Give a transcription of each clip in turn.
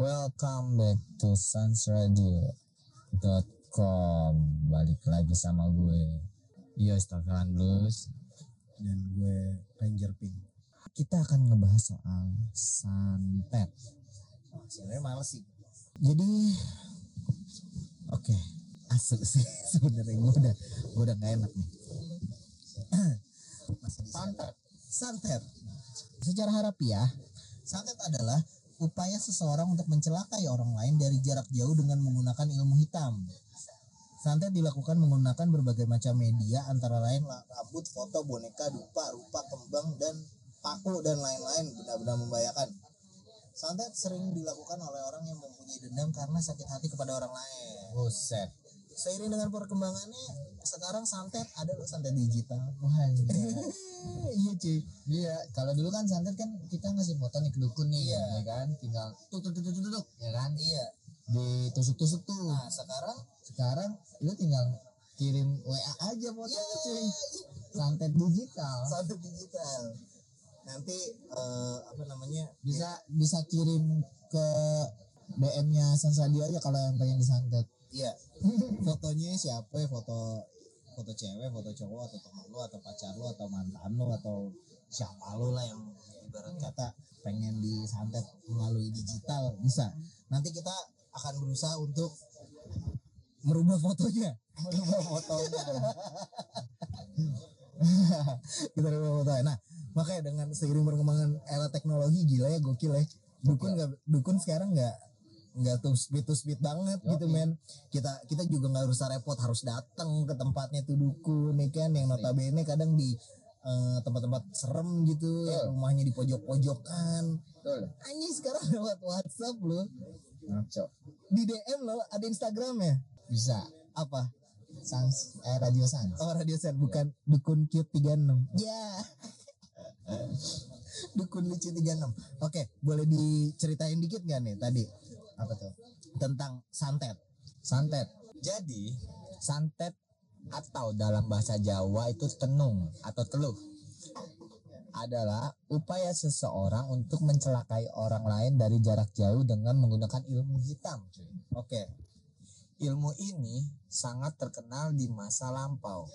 Welcome back to sunsradio.com Balik lagi sama gue Yo Staffelan Blues dan gue Ranger Pink. Kita akan ngebahas soal santet Oh, sebenarnya males sih. Jadi Oke Asik sih sebenarnya gue udah Gue udah gak enak nih Santet santet. Secara harafiah Santet adalah upaya seseorang untuk mencelakai orang lain dari jarak jauh dengan menggunakan ilmu hitam. Santet dilakukan menggunakan berbagai macam media antara lain la- rambut, foto, boneka, dupa, rupa, kembang, dan paku dan lain-lain benar-benar membahayakan. Santet sering dilakukan oleh orang yang mempunyai dendam karena sakit hati kepada orang lain. Buset Seiring dengan perkembangannya, sekarang santet ada loh santet digital. Wah iya cuy. Iya, kalau dulu kan santet kan kita ngasih foto nih ke dukun nih, Iya. ya kan, tinggal tuk tuk tuk tuk, tuk, ya kan, Iya. ditusuk-tusuk tuh. Nah sekarang Sekarang lu tinggal kirim WA aja fotonya cuy, santet digital. santet digital. Nanti eh, apa namanya? Bisa bisa kirim ke DM-nya Sansadio aja kalau yang pengen disantet. Iya. Fotonya siapa ya? Foto foto cewek, foto cowok atau teman lu atau pacar lu atau mantan lu atau siapa lu lah yang ibarat kata pengen disantet melalui digital bisa. Nanti kita akan berusaha untuk merubah fotonya. Merubah fotonya. kita rubah fotonya. Nah, makanya dengan seiring perkembangan era teknologi gila ya gokil ya. Dukun nggak dukun sekarang nggak nggak tuh speed to speed banget gitu men. Kita kita juga nggak usah repot harus datang ke tempatnya tuh dukun nih kan? Yang notabene kadang di eh, tempat-tempat serem gitu yang rumahnya di pojok-pojokan. Anjing sekarang lewat WhatsApp loh. Ngaco. di DM loh ada Instagram ya? Bisa. apa? Sans eh Radio Sans. oh radio set bukan dukun cute 36 ya. Dukun lucu 36 oke boleh diceritain dikit nggak nih tadi Apa tuh? tentang santet Santet. Jadi, santet atau dalam bahasa Jawa itu tenung atau teluh adalah upaya seseorang untuk mencelakai orang lain dari jarak jauh dengan menggunakan ilmu hitam. oke Ilmu ini sangat terkenal di masa lampau.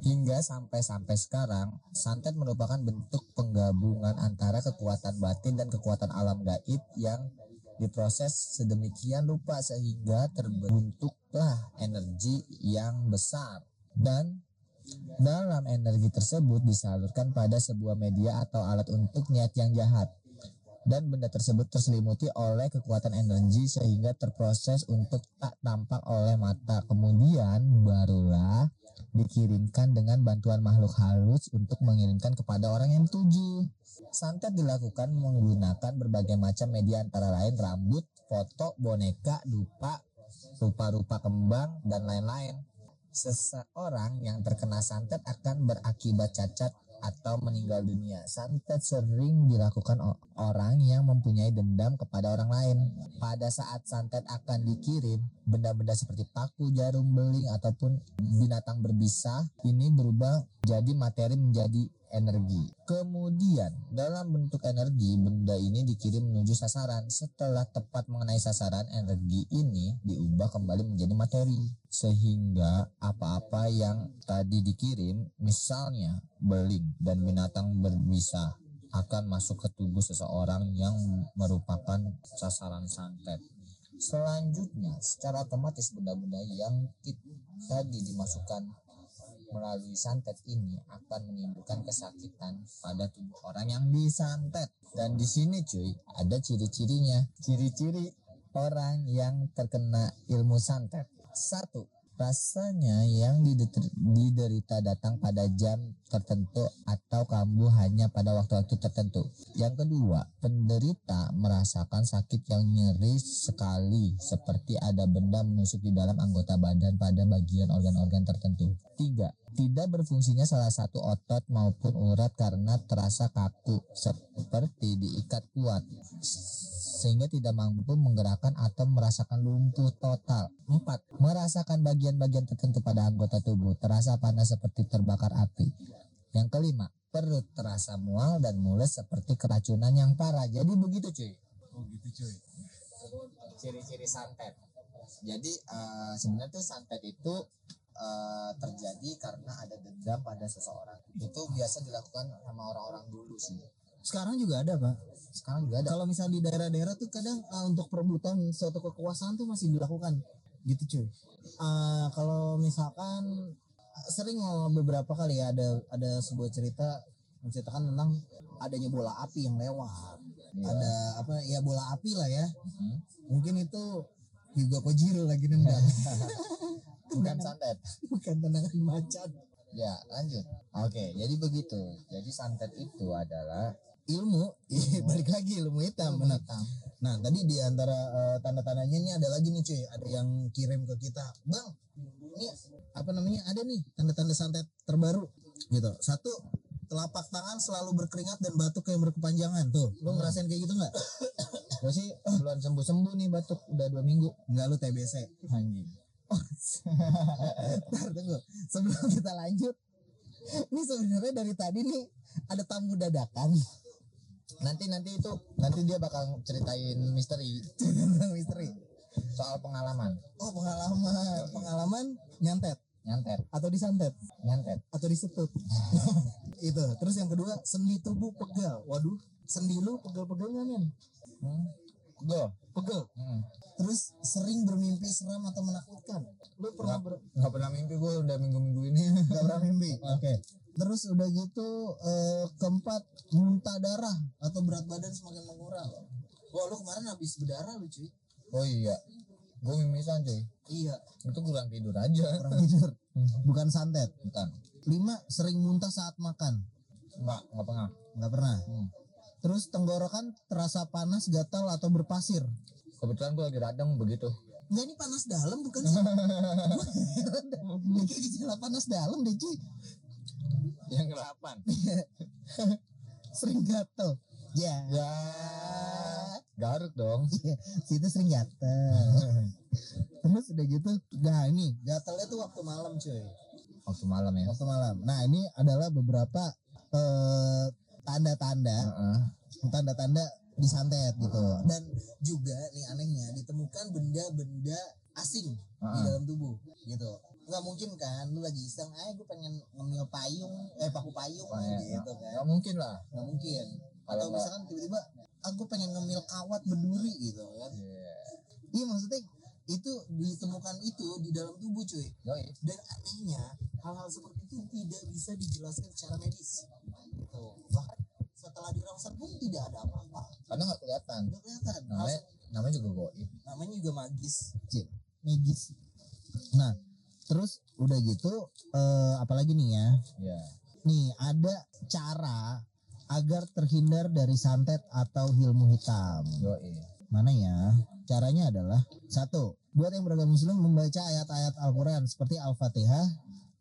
Hingga sampai-sampai sekarang, santet merupakan bentuk penggabungan antara kekuatan batin dan kekuatan alam gaib yang diproses sedemikian rupa sehingga terbentuklah energi yang besar. Dan dalam energi tersebut disalurkan pada sebuah media atau alat untuk niat yang jahat. Dan benda tersebut terselimuti oleh kekuatan energi sehingga terproses untuk tak tampak oleh mata. Kemudian barulah dikirimkan dengan bantuan makhluk halus untuk mengirimkan kepada orang yang dituju. Santet dilakukan menggunakan berbagai macam media antara lain rambut, foto, boneka, dupa, rupa-rupa kembang, dan lain-lain. Seseorang yang terkena santet akan berakibat cacat atau meninggal dunia. Santet sering dilakukan orang yang mempunyai dendam kepada orang lain. Pada saat santet akan dikirim, benda-benda seperti paku, jarum, beling, ataupun binatang berbisa ini berubah jadi materi menjadi energi. Kemudian, dalam bentuk energi, benda ini dikirim menuju sasaran. Setelah tepat mengenai sasaran, energi ini diubah kembali menjadi materi. Sehingga apa-apa yang tadi dikirim, misalnya beling dan binatang berbisa, akan masuk ke tubuh seseorang yang merupakan sasaran santet. Selanjutnya, secara otomatis benda-benda yang tadi dimasukkan melalui santet ini akan menimbulkan kesakitan pada tubuh orang yang disantet. Dan di sini cuy, ada ciri-cirinya. Ciri-ciri orang yang terkena ilmu santet. Satu, rasanya yang diderita datang pada jam tertentu atau kambuh hanya pada waktu-waktu tertentu. Yang kedua, penderita merasakan sakit yang nyeri sekali seperti ada benda menusuk di dalam anggota badan pada bagian organ-organ tertentu. Tiga, tidak berfungsinya salah satu otot maupun urat karena terasa kaku seperti diikat kuat sehingga tidak mampu menggerakkan atau merasakan lumpuh total. 4. Merasakan bagian-bagian tertentu pada anggota tubuh terasa panas seperti terbakar api. Yang kelima, perut terasa mual dan mules seperti keracunan yang parah. Jadi begitu cuy. Oh gitu cuy. ciri-ciri santet. Jadi eh, sebenarnya tuh santet itu eh, terjadi karena ada dendam pada seseorang. Itu biasa dilakukan sama orang-orang dulu sih. Sekarang juga ada pak. Sekarang juga ada. Kalau misal di daerah-daerah tuh kadang uh, untuk perebutan suatu kekuasaan tuh masih dilakukan gitu cuy. Uh, kalau misalkan sering beberapa kali ya ada ada sebuah cerita menceritakan tentang adanya bola api yang lewat. Iya. Ada apa ya bola api lah ya. Hmm. Mungkin itu juga Kojiro lagi nendang. Bukan santet. Bukan tendangan macan. Ya, lanjut. Oke, jadi begitu. Jadi santet itu adalah Ilmu, balik lagi ilmu hitam. ilmu benar. hitam. Nah tadi di antara eh, tanda-tandanya ini ada lagi nih cuy, ada yang kirim ke kita, bang, ini apa namanya ada nih tanda-tanda santet terbaru gitu. Satu telapak tangan selalu berkeringat dan batuk yang berkepanjangan tuh. Lo ngerasain kayak gitu nggak? Gue sih belum sembuh-sembuh nih batuk udah dua minggu. Nggak lu TBC. Anjing. Ntar tunggu, sebelum kita lanjut, ini sebenarnya dari tadi nih ada tamu dadakan Nanti nanti itu nanti dia bakal ceritain misteri tentang misteri. soal pengalaman. Oh pengalaman, pengalaman nyantet Nyantet, atau disantet. nyantet. atau disetut itu terus yang kedua sendi tubuh pegal waduh sendi lu pegal-pegal nggak men Hmm. Gue. pegel Hmm. terus sering bermimpi seram atau menakutkan lu pernah ber Nggak pernah mimpi gue udah minggu-minggu ini. nggak pernah mimpi oke terus udah gitu eh, keempat muntah darah atau berat badan semakin mengurang wah lu kemarin habis berdarah lu cuy Oh iya. Gue mimisan cuy. iya Itu kurang tidur aja. kurang tidur bukan santet Bukan. lima sering muntah saat makan Enggak, enggak pernah. nggak pernah Hmm. Terus tenggorokan terasa panas gatal atau berpasir Kebetulan gue lagi radang begitu. Enggak ini panas dalam bukan sih? Ini gejala panas dalam deh cuy. Yang ngerapan. Sering gatel. Ya. Ya. Garuk dong. Situ sering gatel. Terus udah gitu, nah ini gatelnya tuh waktu malam cuy. Waktu malam ya. Waktu malam. Nah ini adalah beberapa eh, tanda-tanda, tanda-tanda disantet gitu. Dan juga nih anehnya ditemukan benda-benda asing di dalam tubuh gitu. Nggak mungkin kan lu lagi iseng eh gue pengen ngemil payung eh paku payung gitu kan. Nggak mungkin lah. nggak mungkin. Atau misalkan tiba-tiba ah gue pengen ngemil kawat berduri gitu kan. Iya. iya maksudnya itu ditemukan itu di dalam tubuh cuy. Yoi. dan anehnya hal-hal seperti itu tidak bisa dijelaskan secara medis. Gitu. Bahkan setelah dirangsang pun tidak ada apa-apa Karena nggak kelihatan. nggak kelihatan Namanya namanya juga goib. namanya juga magis Cip, magis nah terus udah gitu eh, apalagi nih ya Iya. nih ada cara agar terhindar dari santet atau ilmu hitam Yoi. mana ya caranya adalah satu buat yang beragama muslim membaca ayat-ayat Al-Quran seperti Al-Fatihah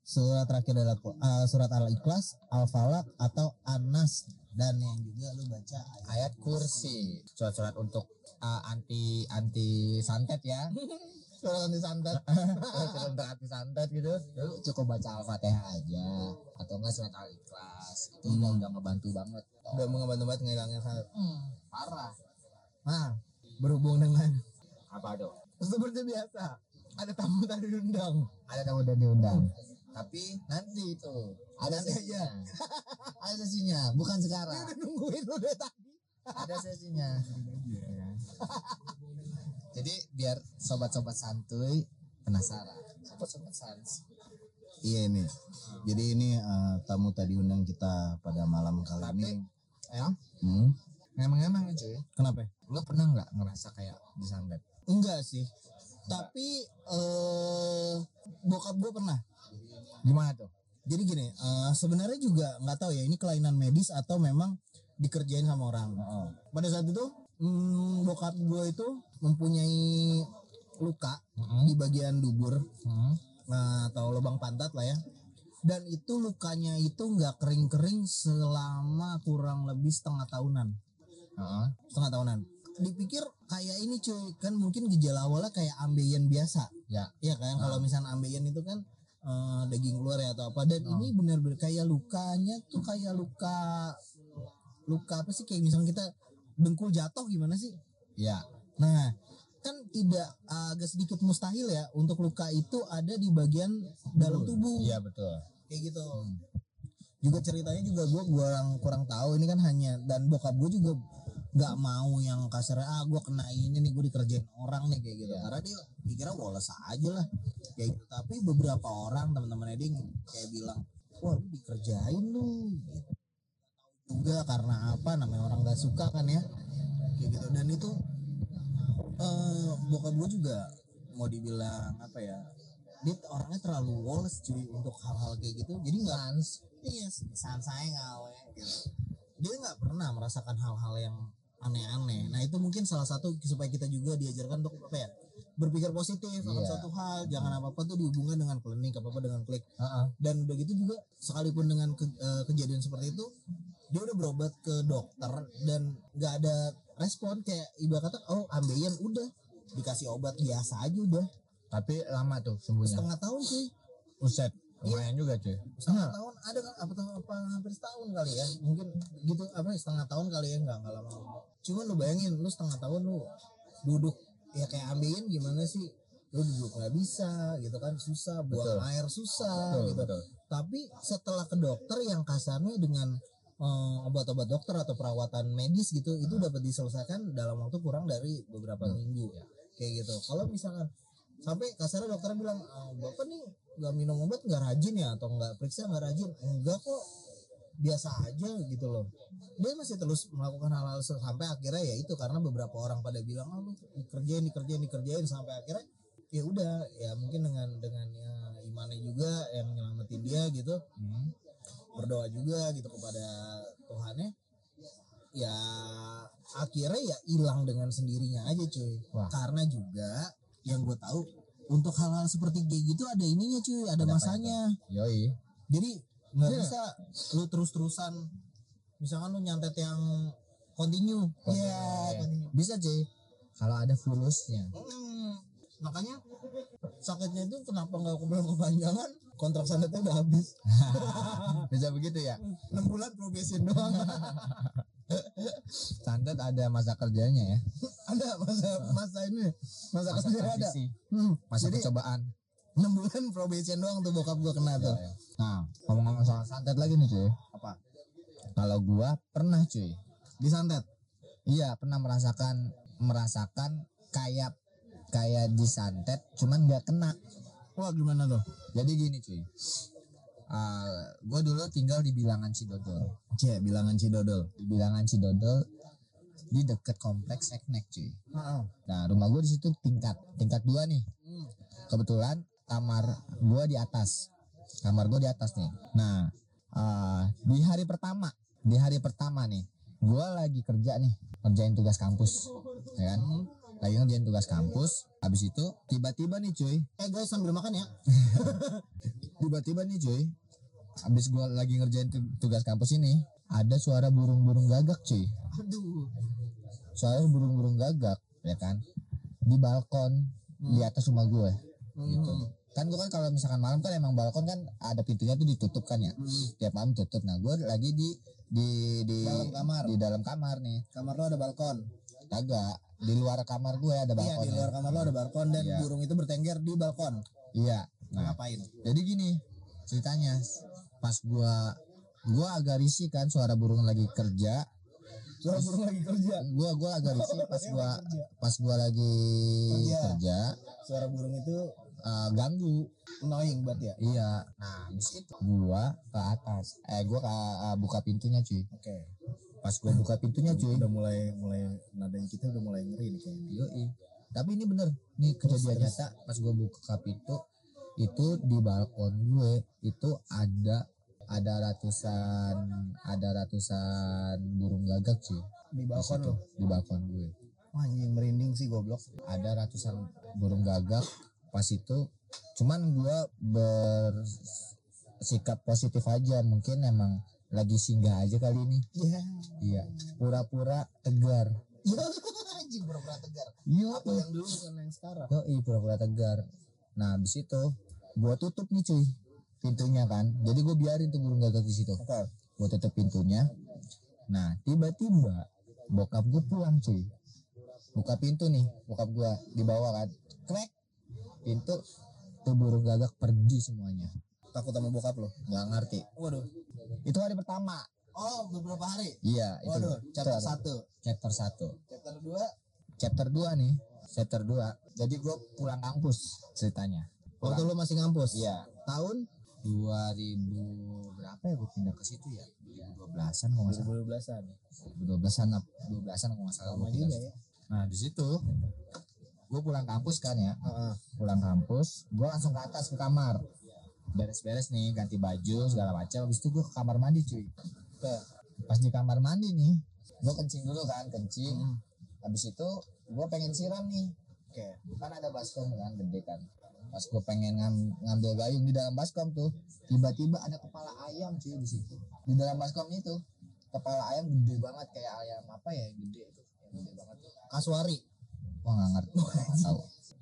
surat terakhir adalah eh, surat Al-Ikhlas Al-Falak atau An-Nas dan yang juga lu baca ayat Ayat kursi. Surat-surat untuk uh, anti anti santet ya. surat anti santet Surat untuk anti santet gitu. Lu cukup baca Al-Fatihah aja atau enggak surat Al-Ikhlas. Itu udah Hmm. udah ngebantu banget. udah mengebantu banget ngilangin santet Hmm, parah. Nah, berhubung dengan Apa dong? seperti biasa, ada tamu tadi diundang. Ada tamu dan diundang. Tapi nanti itu ada Nanti sesinya. ada sesinya, bukan sekarang. Udah nungguin lu dari tadi. ada sesinya. Ya. Jadi biar sobat-sobat santuy penasaran. Sobat-sobat sans. Iya ini. Jadi ini eh, tamu tadi undang kita pada malam kali Tapi, ini. Ya, Hmm? emang-emang ya cuy. Kenapa? Lu pernah nggak ngerasa kayak disantet? Enggak sih. Tapi eh bokap gue pernah. Gimana tuh? Jadi gini, eh, sebenarnya juga nggak tahu ya ini kelainan medis atau memang dikerjain sama orang. Oh, Pada saat itu hmm, bokap gue itu mempunyai luka di bagian dubur Hmm. nah, atau lubang pantat lah ya dan itu lukanya itu nggak kering-kering selama kurang lebih setengah tahunan Heeh. setengah tahunan dipikir kayak ini cuy kan mungkin gejala awalnya kayak ambeien biasa Ya. ya kan kalau misalnya ambeien itu kan eh, daging keluar ya atau apa dan Oh. ini benar-benar kayak lukanya tuh kayak luka luka apa sih kayak misalnya kita dengkul jatuh gimana sih Iya. Nah, kan tidak agak sedikit mustahil ya untuk luka itu ada di bagian dalam tubuh. Iya betul. Kayak gitu. Hmm. Juga ceritanya juga gue kurang kurang tahu ini kan hanya dan bokap gue juga nggak mau yang kasar ah gue kena ini nih gue dikerjain orang nih kayak gitu. Iya. karena dia pikirnya woles aja lah kayak gitu. Tapi beberapa orang teman-teman Eding kayak bilang wah lu dikerjain lu. Gitu. juga karena apa namanya orang nggak suka kan ya kayak gitu. Dan itu eh bokap gue juga mau dibilang apa ya dia orangnya terlalu woles cuy untuk hal-hal kayak gitu. Jadi nggak iya sans saya ngawe gitu. Dia nggak pernah merasakan hal-hal yang aneh-aneh nah itu mungkin salah satu supaya kita juga diajarkan untuk apa ya berpikir positif akan Iya. suatu hal jangan apa apa tuh dihubungkan dengan klinik apa apa dengan klik Heeh. dan udah gitu juga sekalipun dengan ke- eh, kejadian seperti itu dia udah berobat ke dokter dan nggak ada respon kayak ibarat kata oh ambeien udah dikasih obat biasa aja udah Tapi lama tuh sembuhnya. setengah tahun sih Uset. Lumayan juga cuy. setengah tahun ada kan apa tahun apa hampir setahun kali ya? Mungkin gitu apa setengah tahun kali ya nggak nggak lama. Cuman lu bayangin lu setengah tahun lu duduk ya kayak ambeien gimana sih? Lu duduk nggak bisa gitu kan susah buang Betul. air susah Betul, gitu. betul. tapi setelah ke dokter yang kasarnya dengan eh, obat-obat dokter atau perawatan medis gitu itu dapat diselesaikan dalam waktu kurang dari beberapa minggu kayak gitu. Kalau misalkan sampai kasarnya dokternya bilang "Ah, bapak nih nggak minum obat nggak rajin ya atau nggak periksa nggak rajin enggak kok biasa aja gitu loh dia masih terus melakukan hal-hal sampai akhirnya ya itu karena beberapa orang pada bilang oh lu dikerjain dikerjain dikerjain sampai akhirnya ya udah ya mungkin dengan dengan ya, imannya juga yang nyelamatin dia gitu Hmm. berdoa juga gitu kepada Tuhannya ya akhirnya ya hilang dengan sendirinya aja cuy Wah. karena juga yang gue tahu untuk hal-hal seperti kayak gitu ada ininya cuy ada, Ada masanya Yoi. jadi nggak Iya. bisa lu terus-terusan misalkan lu nyantet yang continue Iya, iya. continue Bisa cuy. Kalau ada fulusnya. Hmm, makanya sakitnya itu kenapa nggak kebetulan kepanjangan kontrak santetnya udah habis Bisa begitu ya. 6 bulan probation doang Santet ada masa kerjanya ya. ada masa masa ini masa, Masa kerja ada hmm, Masa jadi percobaan. 6 bulan probation doang tuh bokap gua kena tuh Ya, ya. Nah, ngomong-ngomong soal santet lagi nih cuy. apa Kalau gua pernah cuy. disantet Iya, pernah merasakan merasakan kayak kayak disantet cuman nggak kena. wah gimana tuh Jadi gini cuy. Gue dulu tinggal di bilangan Cidodol. Cie, bilangan Cidodol. Di bilangan Cidodol di deket kompleks Eknek cuy. Nah rumah gue di situ tingkat tingkat dua nih. Hmm. Kebetulan kamar gue di atas. Kamar gue di atas nih. Nah eh, di hari pertama di hari pertama nih gue lagi kerja nih kerjain tugas kampus ya kan Hmm. lagi ngerjain tugas kampus habis itu tiba-tiba nih cuy Eh guys sambil makan ya. tiba-tiba nih cuy habis gue lagi ngerjain tu- tugas kampus ini ada suara burung-burung gagak cuy Aduh. suara burung-burung gagak ya kan di balkon di atas rumah gue gitu Hmm. kan gue kan kalau misalkan malam kan emang balkon kan ada pintunya tuh ditutup kan ya Hmm. tiap malam tutup nah gue lagi di di di Dalam kamar. di dalam kamar nih Kamar lo ada balkon. kagak di luar kamar gue ada Iya balkon di luar kamar lo ada balkon dan Iya. burung itu bertengger di balkon. iya nah Ngapain? jadi gini ceritanya pas gua gua agak risih kan suara burung lagi kerja Suara burung lagi kerja. gua gua agak risih pas gua pas gua lagi Kerja. kerja Suara burung itu eh, ganggu annoying banget ya. iya nah habis itu gua ke atas eh gua ke, eh, buka pintunya cuy Oke. pas gua buka pintunya cuy Udah mulai mulai nadanya kita udah mulai ngeri nih kayaknya. Yoi. tapi ini bener nih kejadian nyata pas gua buka pintu itu di balkon gue itu ada ada ratusan ada ratusan burung gagak cuy Di balkon lo. di balkon gue Wah, anjing merinding sih goblok. ada ratusan burung gagak pas itu cuman gue bersikap positif aja mungkin emang lagi singgah aja kali ini Iya. iya pura-pura tegar anjing pura-pura tegar. yo Apa yang dulu bukan yang sekarang? Yoi, pura-pura tegar. Nah, habis itu gua tutup nih cuy pintunya kan. Jadi gue biarin tuh burung gagak di situ. Oke. Gua tutup pintunya. Nah, tiba-tiba bokap gue pulang cuy. buka pintu nih bokap gua di bawah kan krek pintu tuh burung gagak pergi semuanya Takut sama bokap lo. nggak ngerti Waduh. itu hari pertama Oh, beberapa hari. iya itu Waduh, chapter 1. chapter satu Chapter 2 chapter 2 nih chapter 2 jadi gua pulang kampus ceritanya waktu lu masih ngampus. iya. Tahun? 2000 berapa ya gue pindah ke situ ya? 2012an kalau nggak salah. 2012-an. 2012an ap- 12an kalau nggak salah Lama juga ya. nah di situ gue pulang kampus kan ya? Heeh. pulang kampus gue langsung ke atas ke kamar. Beres-beres nih ganti baju segala macam. Habis itu gue ke kamar mandi cuy. Pas di kamar mandi nih gue kencing dulu kan kencing. Hmm. habis itu gue pengen siram nih. Oke. kan ada baskom kan gede kan pas gue pengen ngam- ngambil gayung di dalam baskom tuh tiba-tiba ada kepala ayam cuy di situ. Di dalam baskom itu kepala ayam gede banget kayak ayam apa ya gede itu gede banget tuh. Kasuari. wah nggak ngerti. Nggak tahu.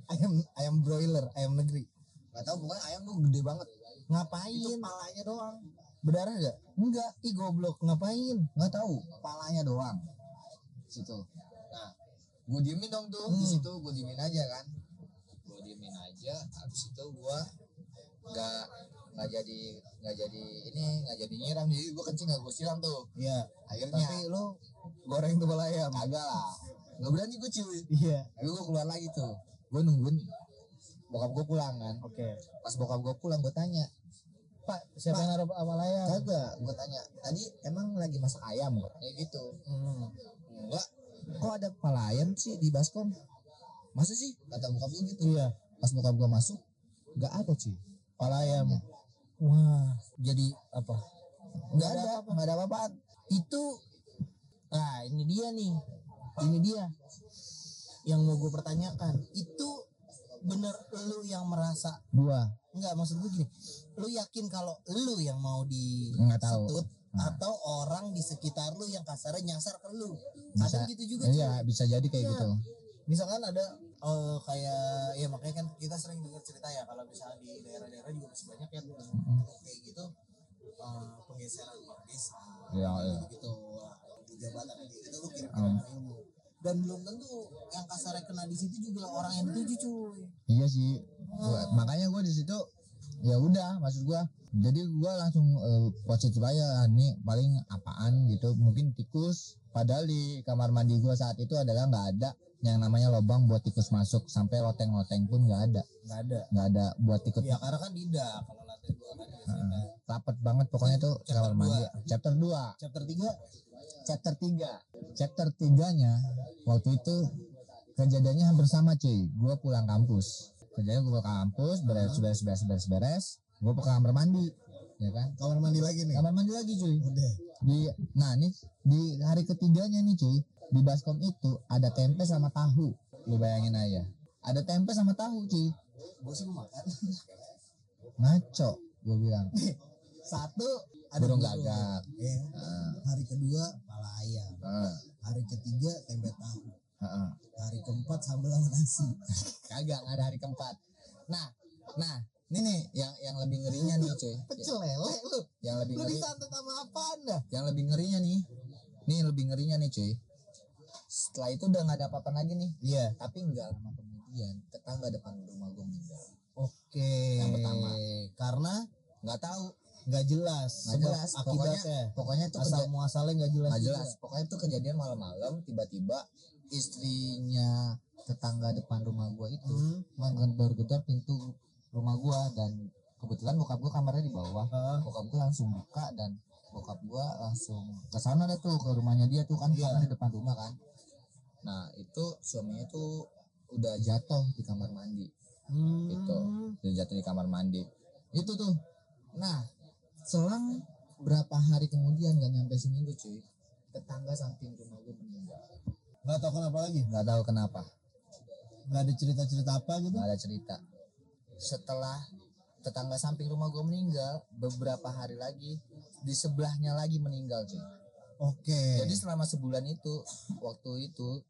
Ayam ayam broiler, ayam negeri. nggak tahu pokoknya ayam tuh gede banget. Ngapain? itu kepalanya doang. Berdarah gak? enggak Ih goblok, ngapain? nggak tahu. Kepalanya doang. Situ. Nah gue diemin dong tuh. Di Hmm. situ gue diemin aja kan diemin aja habis itu gue nggak nggak jadi nggak jadi ini nggak jadi nyiram jadi gue kencing nggak gue siram tuh Iya. akhirnya Tapi lu goreng kepala ayam. kagak lah nggak berani gue cuy Iya. tapi gue keluar lagi tuh gue nungguin bokap gue pulang kan Oke. pas bokap gue pulang gue tanya Pak, siapa Pak. yang naruh kepala ayam? kagak gue tanya tadi emang lagi masak ayam kayak gitu Hmm. enggak kok ada kepala ayam sih di baskom masa sih kata bokap gue gitu Iya. pas bokap gue masuk nggak ada cuy Kepala ayam. Wah, jadi apa? nggak ada nggak ada apa-apaan Itu Nah, ini dia nih. Ini dia. Yang mau gue pertanyakan. Itu bener lu yang merasa gua Enggak, maksud gue gini. Lu yakin kalau lu yang mau di nggak tahu setut Nah. atau orang di sekitar lu yang kasarnya nyasar ke lu. Bisa- gitu juga iya bisa jadi kayak Iya. gitu Misalkan ada eh, kayak ya makanya kan kita sering dengar cerita ya kalau misalnya di daerah-daerah juga masih banyak ya kayak gitu eh, penggeseran kepala desa Iya, iya. gitu di jabatan gitu lu Hmm. ilmu dan belum tentu yang kasarnya kena di situ juga orang yang dituju cuy. Iya sih. Gua- makanya gue di situ ya udah maksud gua. Jadi gua langsung eh, positif aja nih paling apaan gitu. Mungkin tikus padahal di kamar mandi gua saat itu adalah nggak ada yang namanya lubang buat tikus masuk sampai loteng-loteng pun nggak ada. Nggak ada. Nggak ada buat tikus ya karena kan tidak kalau lantai dua kan biasanya. Rapet banget pokoknya tuh kamar mandi. chapter 2 chapter 3 chapter 3 chapter 3 nya waktu itu kejadiannya hampir sama cuy. Gue pulang kampus. Kejadian gue pulang kampus beres beres beres beres beres. Gue ke kamar mandi ya kan? Kamar mandi lagi nih? Kamar mandi lagi cuy. Udah. Di nah nih di hari ketiganya nih cuy di baskom itu ada tempe sama tahu. Lu bayangin aja. Ada tempe sama tahu cuy. Gue sih mau makan. Ngaco gue bilang. Satu ada burung gagak. Ya. Heeh, hari kedua pala ayam. Heeh, hari ketiga tempe tahu. Heeh. hari keempat sambal sama nasi. Kagak ada hari keempat. Nah nah ini nih yang yang lebih ngerinya nih cuy. Pecel lele lu. Yang lebih lu ngeri. disantet sama apaan dah? Yang lebih ngerinya nih. Nih lebih ngerinya nih cuy setelah itu udah nggak ada apa-apa lagi nih iya tapi nggak lama kemudian tetangga depan rumah gue meninggal oke Yang pertama. karena nggak tahu nggak jelas nggak jelas pokoknya akibatnya pokoknya itu asal muasalnya nggak jelas nggak juga. jelas pokoknya itu kejadian malam-malam tiba-tiba istrinya tetangga depan rumah gue itu Hmm. menggedor-gedor pintu rumah gue dan kebetulan bokap gue kamarnya di bawah Heeh. bokap gue langsung buka dan bokap gue langsung ke sana deh tuh ke rumahnya dia tuh kan Iya. karena di depan rumah kan nah itu suaminya tuh udah jatuh di kamar mandi. Hmm. Gitu. udah jatuh di kamar mandi. Itu tuh. Nah selang berapa hari kemudian gak nyampe seminggu cuy tetangga samping rumah gue meninggal. Nggak tahu kenapa lagi? Nggak tahu kenapa. Nggak ada cerita cerita apa gitu? Nggak ada cerita. Setelah tetangga samping rumah gue meninggal beberapa hari lagi di sebelahnya lagi meninggal cuy. Oke. Jadi selama sebulan itu waktu itu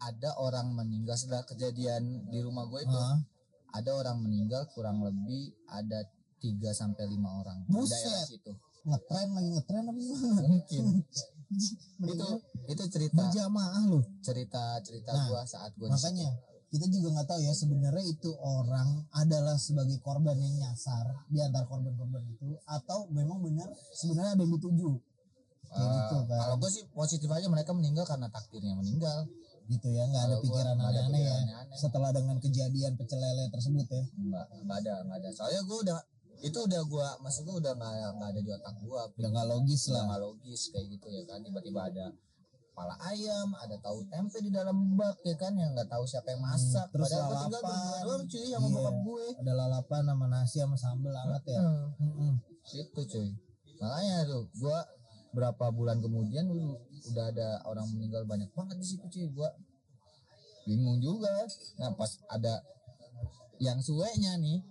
ada orang meninggal setelah kejadian di rumah gue itu. Heeh. ada orang meninggal kurang lebih ada 3 sampai lima orang di Buset. daerah situ. Ngetren lagi ngetren apa gimana mungkin. Itu itu cerita. berjamaah loh cerita cerita Nah, gua saat gua situ. makanya kita juga nggak tahu ya sebenarnya itu orang adalah sebagai korban yang nyasar di antara korban-korban itu atau memang benar sebenarnya ada yang dituju. Kayak Eh, gitu kan. kalau gue sih positif aja mereka meninggal karena takdirnya meninggal gitu ya nggak ada gua pikiran aneh-aneh ya aneh-aneh. setelah dengan kejadian pecel lele tersebut ya. Nggak nggak ada nggak ada. Soalnya gue udah itu udah gua maksud gue udah nggak nggak ada di otak gua. Udah nggak logis lah. nggak logis kayak gitu ya kan. Tiba-tiba ada kepala ayam ada tahu tempe di dalam bak ya kan. Yang nggak tahu siapa yang masak. Hmm, terus padahal gua tinggal lalapan. berdua doang cuy sama Iya. bokap gue. Ada lalapan sama nasi sama sambel hangat ya. Hmm, Mm-mm. itu cuy. Makanya tuh gua berapa bulan kemudian udah ada orang meninggal banyak banget di situ cuy. Gua bingung juga. Nah pas ada yang suenya nih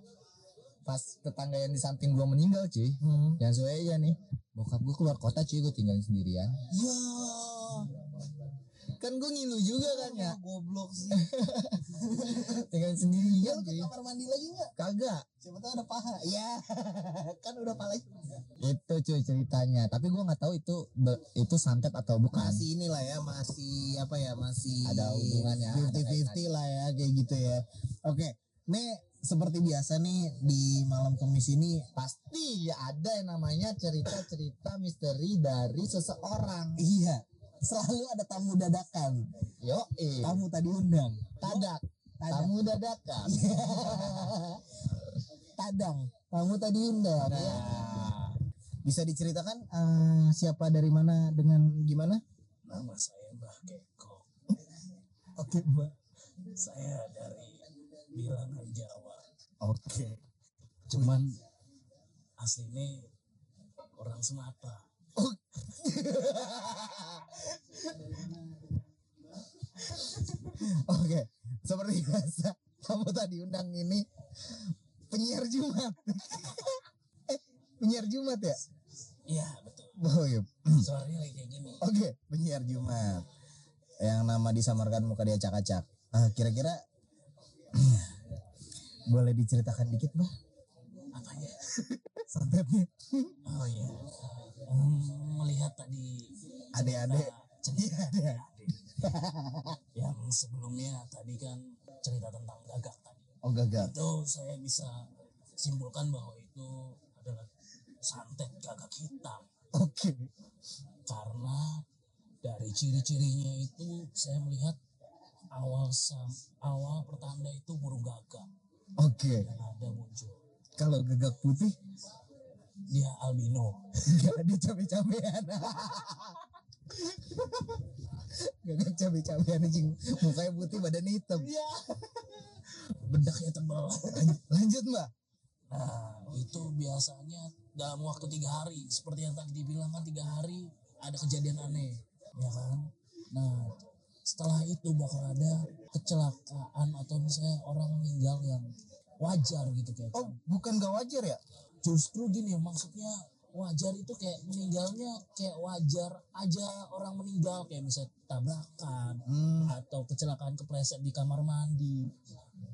pas tetangga yang di samping gua meninggal cuy. Hmm. yang suenya nih bokap gua keluar kota cuy. Gua tinggalin sendirian. Ya kan gua ngilu juga kan ya. goblok sih. Tinggalin ya sendirian lu ke kamar mandi lagi nggak? Kagak. Siapa tahu ada paha. Ya kan udah paha itu. Cuy ceritanya. Tapi gua nggak tahu itu itu santet atau bukan. Masih inilah ya masih apa ya masih Ada hubungannya, ada fifty fifty lah ya kayak gitu ya. Oke nih seperti biasa nih di malam kemis ini pasti ya ada yang namanya cerita-cerita misteri dari seseorang. iya selalu ada tamu dadakan Yo, eh, tamu tadi undang tadak, Tadak. tamu dadakan. tadang tamu tadi undang ya. Nah, bisa diceritakan eh, siapa dari mana dengan gimana Nama saya Mbah Keko. oke mbak Saya dari bilangan Jawa. oke Cuman aslinya orang Sumatera. Oke, seperti biasa, kamu tadi undang ini penyiar Jumat. eh, penyiar Jumat ya? Iya betul. Oh iya. Suaranya lagi kayak gini. Oke, penyiar Jumat. Yang nama disamarkan muka dia acak-acak. Ah, kira-kira boleh diceritakan dikit, Bah? Apanya? Santetnya. Oh iya. Melihat tadi cerita ada. yang sebelumnya tadi kan cerita tentang gagak tadi. Oh, gagal. Itu saya bisa simpulkan bahwa itu adalah santet gagak hitam. Oke. karena dari ciri-cirinya itu saya melihat awal sam, awal pertanda itu burung gagak Oke. yang ada muncul Kalau gagak putih dia albino Gak ada cabe-cabean. Gagak cabe-cabean anjing. Mukanya putih badan hitam. Iya. bedaknya tebal Lanjut, lanjut mbak. nah itu biasanya dalam waktu tiga hari seperti yang tadi dibilang kan tiga hari ada kejadian aneh ya kan nah setelah itu bakal ada kecelakaan atau misalnya orang meninggal yang wajar gitu kayak Oh bukan gak wajar ya? Justru gini maksudnya wajar itu kayak meninggalnya kayak wajar aja orang meninggal kayak misalnya tabrakan Hmm. atau kecelakaan kepleset di kamar mandi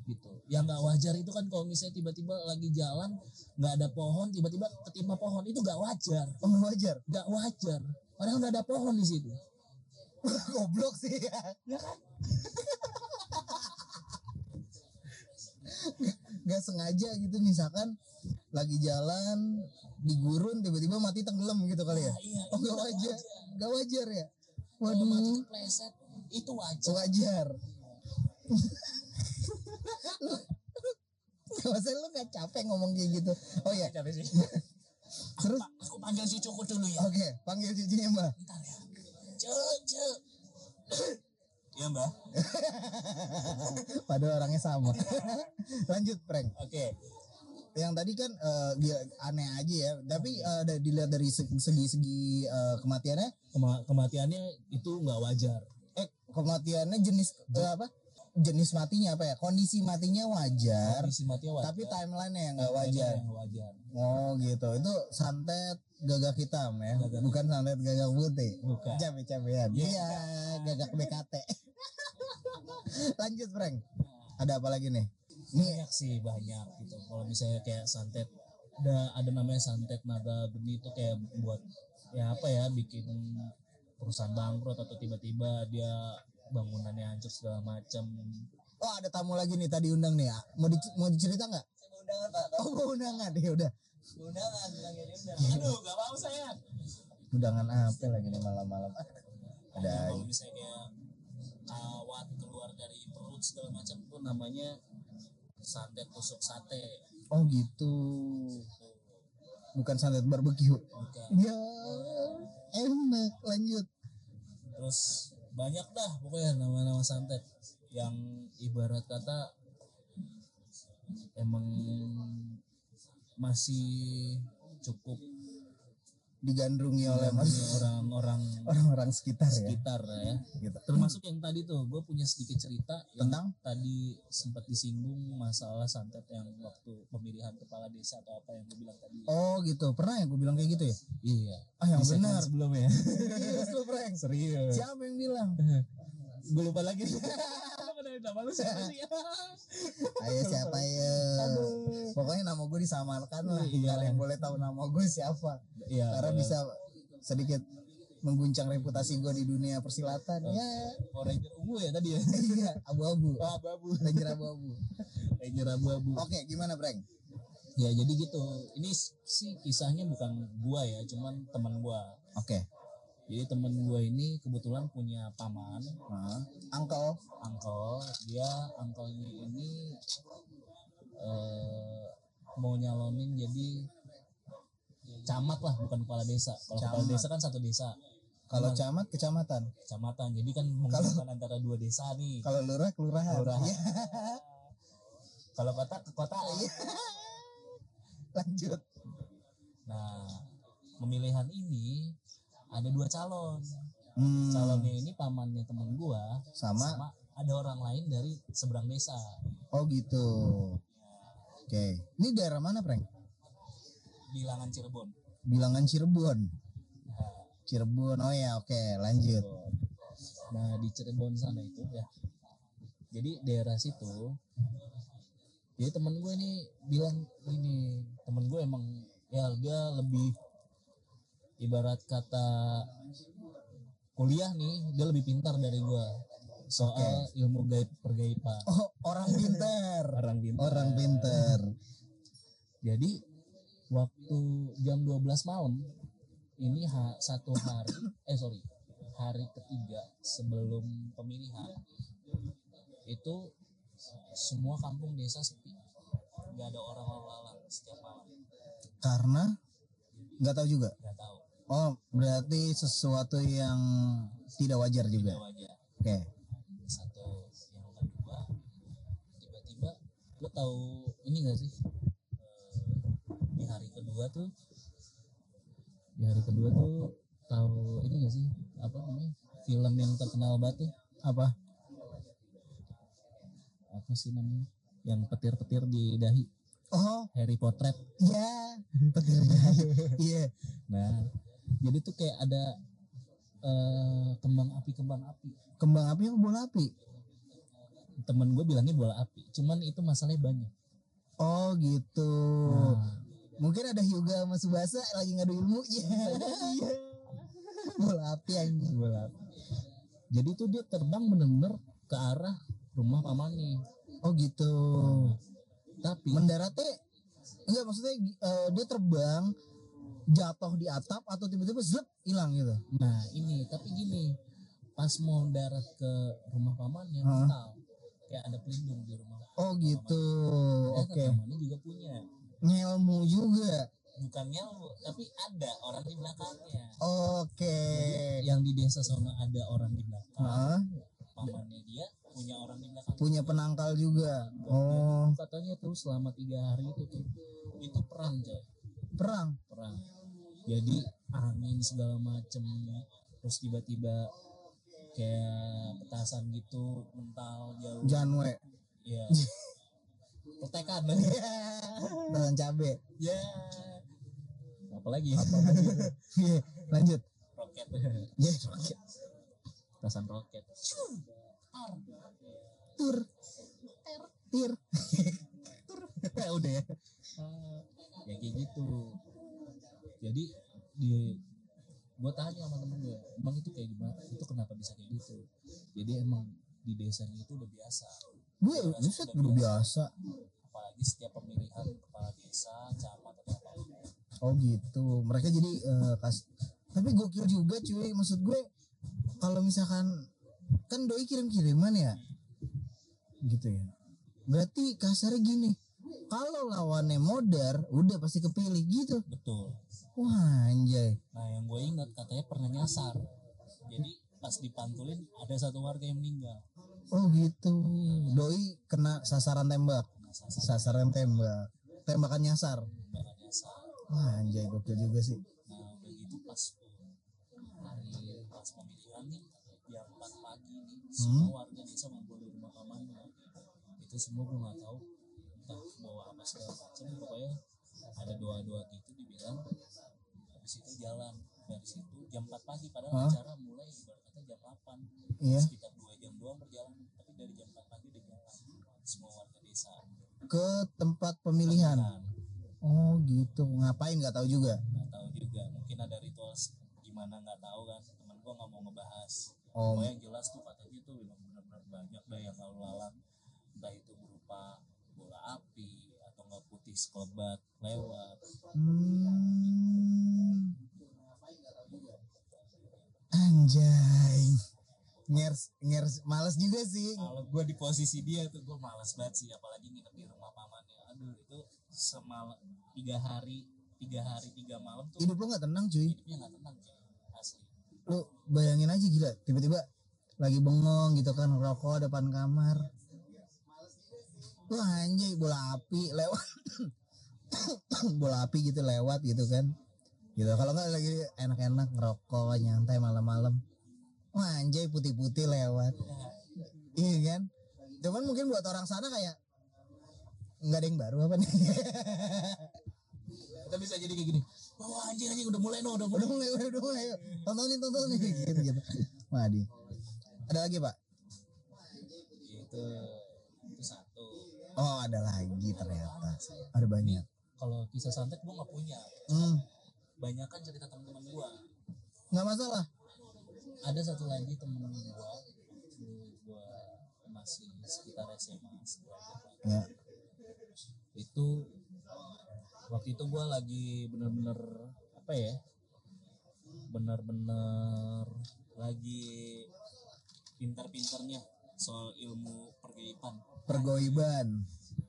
gitu yang nggak wajar itu kan kalau misalnya tiba-tiba lagi jalan nggak ada pohon tiba-tiba ketimpa pohon itu nggak wajar Oh gak wajar? nggak wajar padahal nggak ada pohon di situ Goblok sih ya. ya kan Gak sengaja gitu misalkan lagi jalan di gurun tiba-tiba mati tenggelam gitu kali ya? Nah, iya Oh gak nggak wajar? Gak wajar ya? kalau mati Waduh. kepleset itu wajar Wajar. lu, masa lu gak capek ngomong kayak gitu? Oh iya. capek sih Terus aku panggil cucuku dulu ya oke panggil cucunya mbak. Bentar ya. Cek. Iya mbak. Padahal orangnya sama. Lanjut prank. Oke. Yang tadi kan eh, dia aneh aja ya. Tapi eh, da- dilihat dari segi- segi-segi eh, kematiannya? Kema- kematiannya itu nggak wajar. eh kematiannya jenis eh, apa? Jenis matinya apa ya? Kondisi matinya wajar Kondisi matinya wajar. tapi timeline yang nggak wajar. Yang wajar. oh gitu. Itu santet gagak hitam ya? Gagak. bukan santet gagak putih. Bukan. cabe-cabean. Iya. iya gagak BKT lanjut Frank. Ada apa lagi nih Banyak sih banyak gitu. Kalau misalnya kayak santet ada ada namanya santet naga geni itu kayak buat ya apa ya bikin perusahaan bangkrut atau tiba-tiba dia bangunannya hancur segala macam Oh ada tamu lagi nih tadi undang nih ya. Mau di, mau dicerita nggak? undangan pak Oh mau undangan ya udah. undangan diundang aduh gak mau saya Undangan apa lagi nih malam-malam? Ah, Ada kalau misalnya kayak kawat keluar dari perut segala macam tuh namanya santet tusuk sate Oh gitu. Bukan santet barbeque. bukan Ya enak lanjut. terus banyak dah pokoknya nama-nama santet yang ibarat kata emang masih cukup Digandrungi oleh mas digandrungi orang-orang orang-orang sekitar ya. sekitar ya Gitu. termasuk yang tadi tuh gue punya sedikit cerita yang Tentang? tadi sempat disinggung masalah santet yang waktu pemilihan kepala desa atau apa yang gue bilang tadi Oh gitu. Pernah ya gue bilang kayak gitu ya? iya Ah yang segmen benar. sebelumnya Serius lu prank. serius Siapa yang bilang? gue lupa lagi nama lu siapa sih Ayo siapa ya? Pokoknya nama gue disamarkan lah. Iya. Gak ada yang boleh tahu nama gue siapa. iya Karena iya. bisa sedikit mengguncang reputasi gue di dunia persilatan. Ya, Oh, Ranger ungu ya tadi ya iya, abu-abu. oh, abu-abu Ranger abu-abu. Ranger abu-abu Oke, gimana, Breng? ya jadi gitu ini sih kisahnya bukan gua ya cuman teman gua Oke. Jadi teman gua ini kebetulan punya paman. Nah, Uncle. angkel dia angkelnya ini eh, mau nyalonin jadi camat lah bukan kepala desa. Kalau kepala desa kan satu desa. Kalau camat kecamatan, kecamatan. Jadi kan menghubungkan antara dua desa nih. Kalau lurah kelurahan. Kelurahan. Iya, kalau kota ke kota. Lanjut. nah pemilihan ini ada dua calon Hmm, calonnya ini pamannya temen gua sama. sama ada orang lain dari seberang desa Oh gitu. Oke. Ini daerah mana, Breng? bilangan Cirebon Bilangan Cirebon. nah, Cirebon. Oh ya, oke, lanjut. Nah di Cirebon sana itu ya. Jadi daerah situ. Jadi temen gue nih bilang ini temen gue emang ya dia lebih ibarat kata kuliah nih dia lebih pintar dari gue soal ilmu gaib pergaiban Oh, orang pinter. orang pintar. Orang pinter. jadi waktu jam 12 malam ini ha, satu hari eh sorry hari ketiga sebelum pemilihan itu semua kampung desa sepi. Nggak ada orang lalang setiap malam. Karena nggak tahu juga. nggak tahu Oh, berarti sesuatu yang tidak wajar juga. tidak wajar Oke. satu yang kedua tiba-tiba lo tahu ini gak sih Eh, di hari kedua tuh di hari kedua tuh tahu ini gak sih apa namanya film yang terkenal banget tuh Apa? apa sih namanya yang petir-petir di dahi Oh, Harry Potret ya. Petirnya. Iya. nah jadi tuh kayak ada eh, kembang api kembang api Kembang api apa bola api? temen gue bilangnya bola api cuman itu masalahnya banyak Oh, gitu. Nah, Mungkin ada Hyuga sama Subasa lagi ngadu ilmu. Iya. Iya. bola api anjing. bola api. jadi tuh dia terbang bener-bener ke arah rumah pamannya Oh, gitu. tapi Mendaratnya enggak maksudnya eh, dia terbang jatuh di atap atau tiba-tiba zlep hilang gitu. nah ini tapi gini pas mau darat ke rumah pamannya Hah? mental kayak ada pelindung di rumah Oh, gitu. Oke. pamannya juga punya Ngelmu juga. bukan nyamuk tapi ada orang di belakangnya Oke. yang di desa sana ada orang di belakang pamannya dia punya orang di belakang punya penangkal juga. Oh, katanya tuh selama tiga hari itu tuh itu perang coy perang. perang jadi angin segala macem. Terus tiba-tiba kayak petasan gitu mental jauh. Janwe. ya pertekan Tahan cabe. ya apalagi Iya, lanjut. roket. Ya, oke. petasan roket. Tur. Tir. udah ya. Ya kayak gitu jadi di gue tanya sama temen gue emang itu kayak gimana? Itu kenapa bisa kayak gitu? Jadi emang di desanya itu udah biasa. Gue buset udah biasa. apalagi setiap pemilihan kepala desa camat atau apa oh gitu. Mereka jadi eh, kas tapi gokil juga cuy. Maksud gue kalau misalkan kan doi kirim kiriman ya? Gitu ya. Berarti kasarnya gini kalau lawannya modern udah pasti kepilih gitu. Betul wah anjay. Nah yang gue ingat katanya pernah nyasar. Jadi pas dipantulin ada satu warga yang meninggal. Oh gitu. Doi kena sasaran tembak. Sasar sasaran. Tembak. Tembakan nyasar. Wah anjay gokil juga sih. Nah udah gitu pas hari pas pemilihan nih jam 4 pagi nih semua warga desa ngumpul di rumah pamannya itu semua gue nggak tahu entah bawa apa segala macam pokoknya ada doa-doa gitu dibilang habis itu jalan. Dari situ jam 4 pagi padahal Hah? acara mulai ibarat kata jam 8 iya. Sekitar 2 jam doang perjalanan tapi dari jam 4 pagi udah jalan. Semua warga desa. Ke tempat pemilihan? Oh gitu. Ngapain? Nggak tahu juga? Nggak tahu juga. Mungkin ada ritual gimana nggak tahu kan. Temen gua nggak mau ngebahas. Oh. Pokoknya yang jelas tuh katanya tuh memang benar-benar banyak dah yang lalu lalang entah itu berupa bola api nggak putih sekelebat lewat Hmm. Anjay. Ngers ngers males juga sih. kalau gua di posisi dia tuh gua malas banget sih apalagi nginep di rumah pamannya aduh itu semalam tiga hari tiga hari tiga malam tuh Hidup lu gak tenang cuy. hidupnya nggak tenang cuy asli Lu bayangin aja gila. Tiba-tiba lagi bengong gitu kan rokok depan kamar. Wah anjay bola api lewat. bola api gitu lewat gitu kan. Gitu kalau nggak lagi enak-enak ngerokok nyantai malam-malam. Wah anjay putih-putih lewat. Iya kan? Cuman mungkin buat orang sana kayak nggak ada yang baru apa nih? kita bisa jadi kayak gini wah anjing anjing udah mulai no udah mulai udah mulai, udah, udah mulai, tontonin, tontonin gitu gitu. Wadi. Ada lagi pak? itu itu satu Oh ada lagi ternyata. Ada banyak. kalau kisah santet gua nggak punya Hmm, banyak kan cerita teman-teman gua nggak masalah. ada satu lagi temen gua dulu gua masih sekitar SMA Ya. itu waktu itu gua lagi bener-bener apa ya bener-bener lagi pintar-pintarnya soal ilmu pergaiban Pergoiban.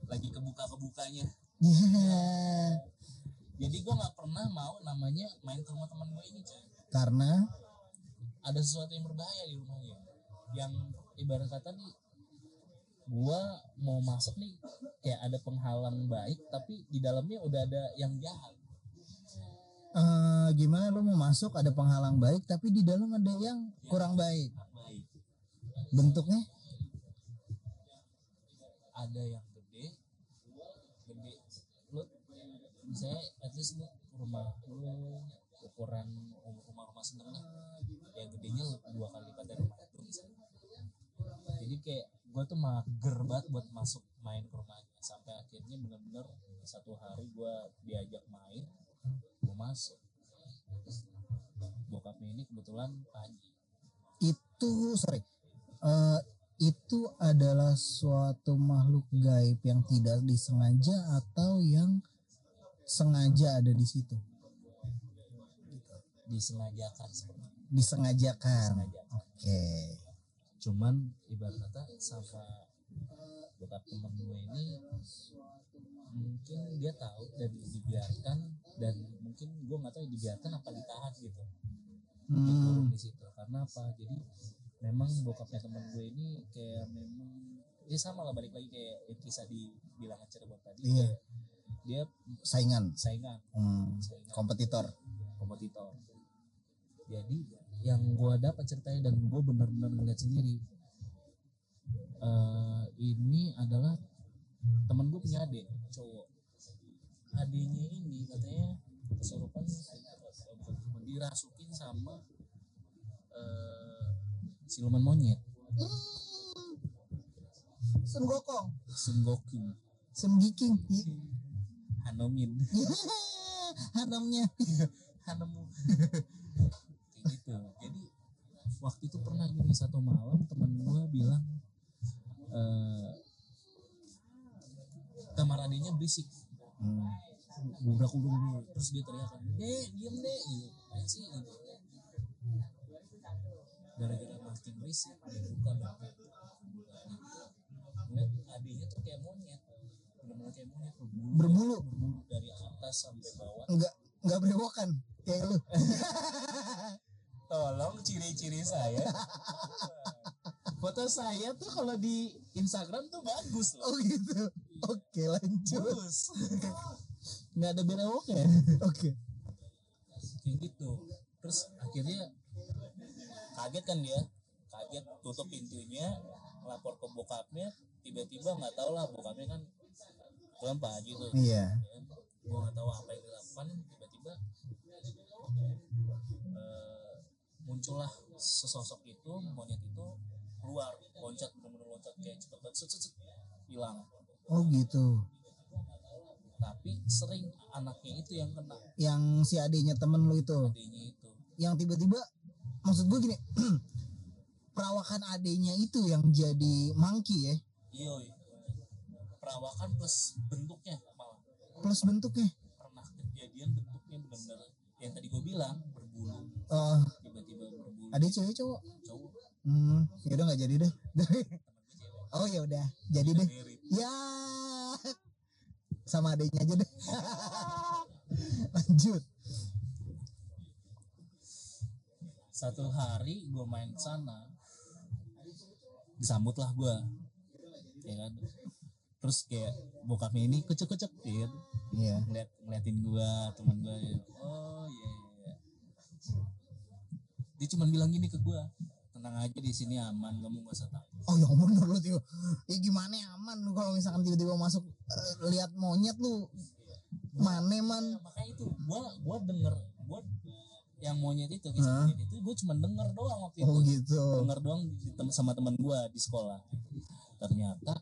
lagi kebuka-kebukanya. Ya. jadi gua nggak pernah mau namanya main ke rumah teman gue ini coy Karena? Ada sesuatu yang berbahaya di rumahnya. Yang ibarat kata nih gua mau masuk nih kayak ada penghalang baik tapi di dalamnya udah ada yang jahat. Eh, gimana lu mau masuk ada penghalang baik tapi di dalam ada yang kurang baik. baik. Bentuknya ada yang gede gede. Lu misalnya at least lu rumah lu ukuran rumah rumah sedang lah. Ya gedenya dua kali lipat dari rumah itu misalnya. Jadi kayak gue tuh mager banget buat masuk main ke rumahnya. Sampai akhirnya bener-bener satu hari gue diajak main gue masuk. Bokapnya ini kebetulan pagi itu sorry. Eh, itu adalah suatu makhluk gaib yang tidak disengaja atau yang sengaja ada di situ? Disengajakan disengajakan. Disengajakan. oke. Cuman ibarat kata sama bokap temen gue ini mungkin dia tahu dan dibiarkan dan mungkin gue nggak tahu dibiarkan apa ditahan gitu. Hmm, di situ. Karena apa? Jadi memang bokapnya temen gue ini kayak memang ya sama lah balik lagi kayak yang kisah di bilangan Cirebon tadi Iya. kayak dia saingan. Saingan. Hmm, saingan. Kompetitor. Kompetitor. Jadi yang gue dapat ceritanya dan gue benar-benar ngeliat sendiri eh ini adalah teman gue punya adik cowok. Adiknya ini katanya kesurupan dirasukin sama eh siluman monyet. Sun Gokong. Sun Sun Giking. Hanomin Haramnya Hanemu. Kayak gitu. Jadi waktu itu pernah gini satu malam temen gue bilang eh kamar adiknya berisik. Hmm. budak terus dia teriakan dek diem dek. Gitu. Sih gitu gara-gara makin berisik dia buka dong ngeliat adiknya tuh kayak monyet benar-benar kayak monyet berbulu Berbulu. berbulu dari atas sampai bawah Enggak enggak berewokan kayak lu. tolong ciri-ciri saya foto saya tuh kalau di Instagram tuh bagus loh Oh gitu. Oke lanjut. bagus nggak ada berewoknya Oke. kayak gitu terus akhirnya kaget kan dia kaget tutup pintunya lapor ke bokapnya tiba-tiba nggak tahu lah bokapnya kan tuh pak Haji tuh Iya. gue nggak tahu apa yang dilakukan tiba-tiba eh, muncullah sesosok itu monyet itu keluar loncat benar-benar loncat kayak cepet banget hilang Oh gitu. tapi sering anaknya itu yang kena Yang si adiknya temen lu itu. adanya itu Yang tiba-tiba maksud gue gini. perawakan adiknya itu yang jadi monkey ya. iya perawakan plus bentuknya malah Plus bentuknya. pernah kejadian bentuknya benar-benar yang tadi gue bilang berbulu Oh, tiba-tiba berbulu adik cewek cowok. cowok Hmm, ya udah nggak jadi deh. oh ya udah, jadi deh. merit Ya. Sama adiknya aja deh. Lanjut. Satu hari gue main ke sana disambut lah gue ya kan terus kayak bokapnya ini kucek-kucek gitu Iya. ngeliat ngeliatin gue teman gue oh iya iya, iya dia cuma bilang gini ke gue tenang aja di sini aman kamu gak usah takut Oh ya bener lu tiba. Ya gimana ya aman lu kalau misalkan tiba-tiba masuk eh, lihat monyet lu. Mana man? Nah, makanya itu gue gue denger gue yang monyet itu kisah monyet itu gue cuma denger doang waktu Oh itu. gitu. denger doang di, tem- sama teman gue di sekolah. Ternyata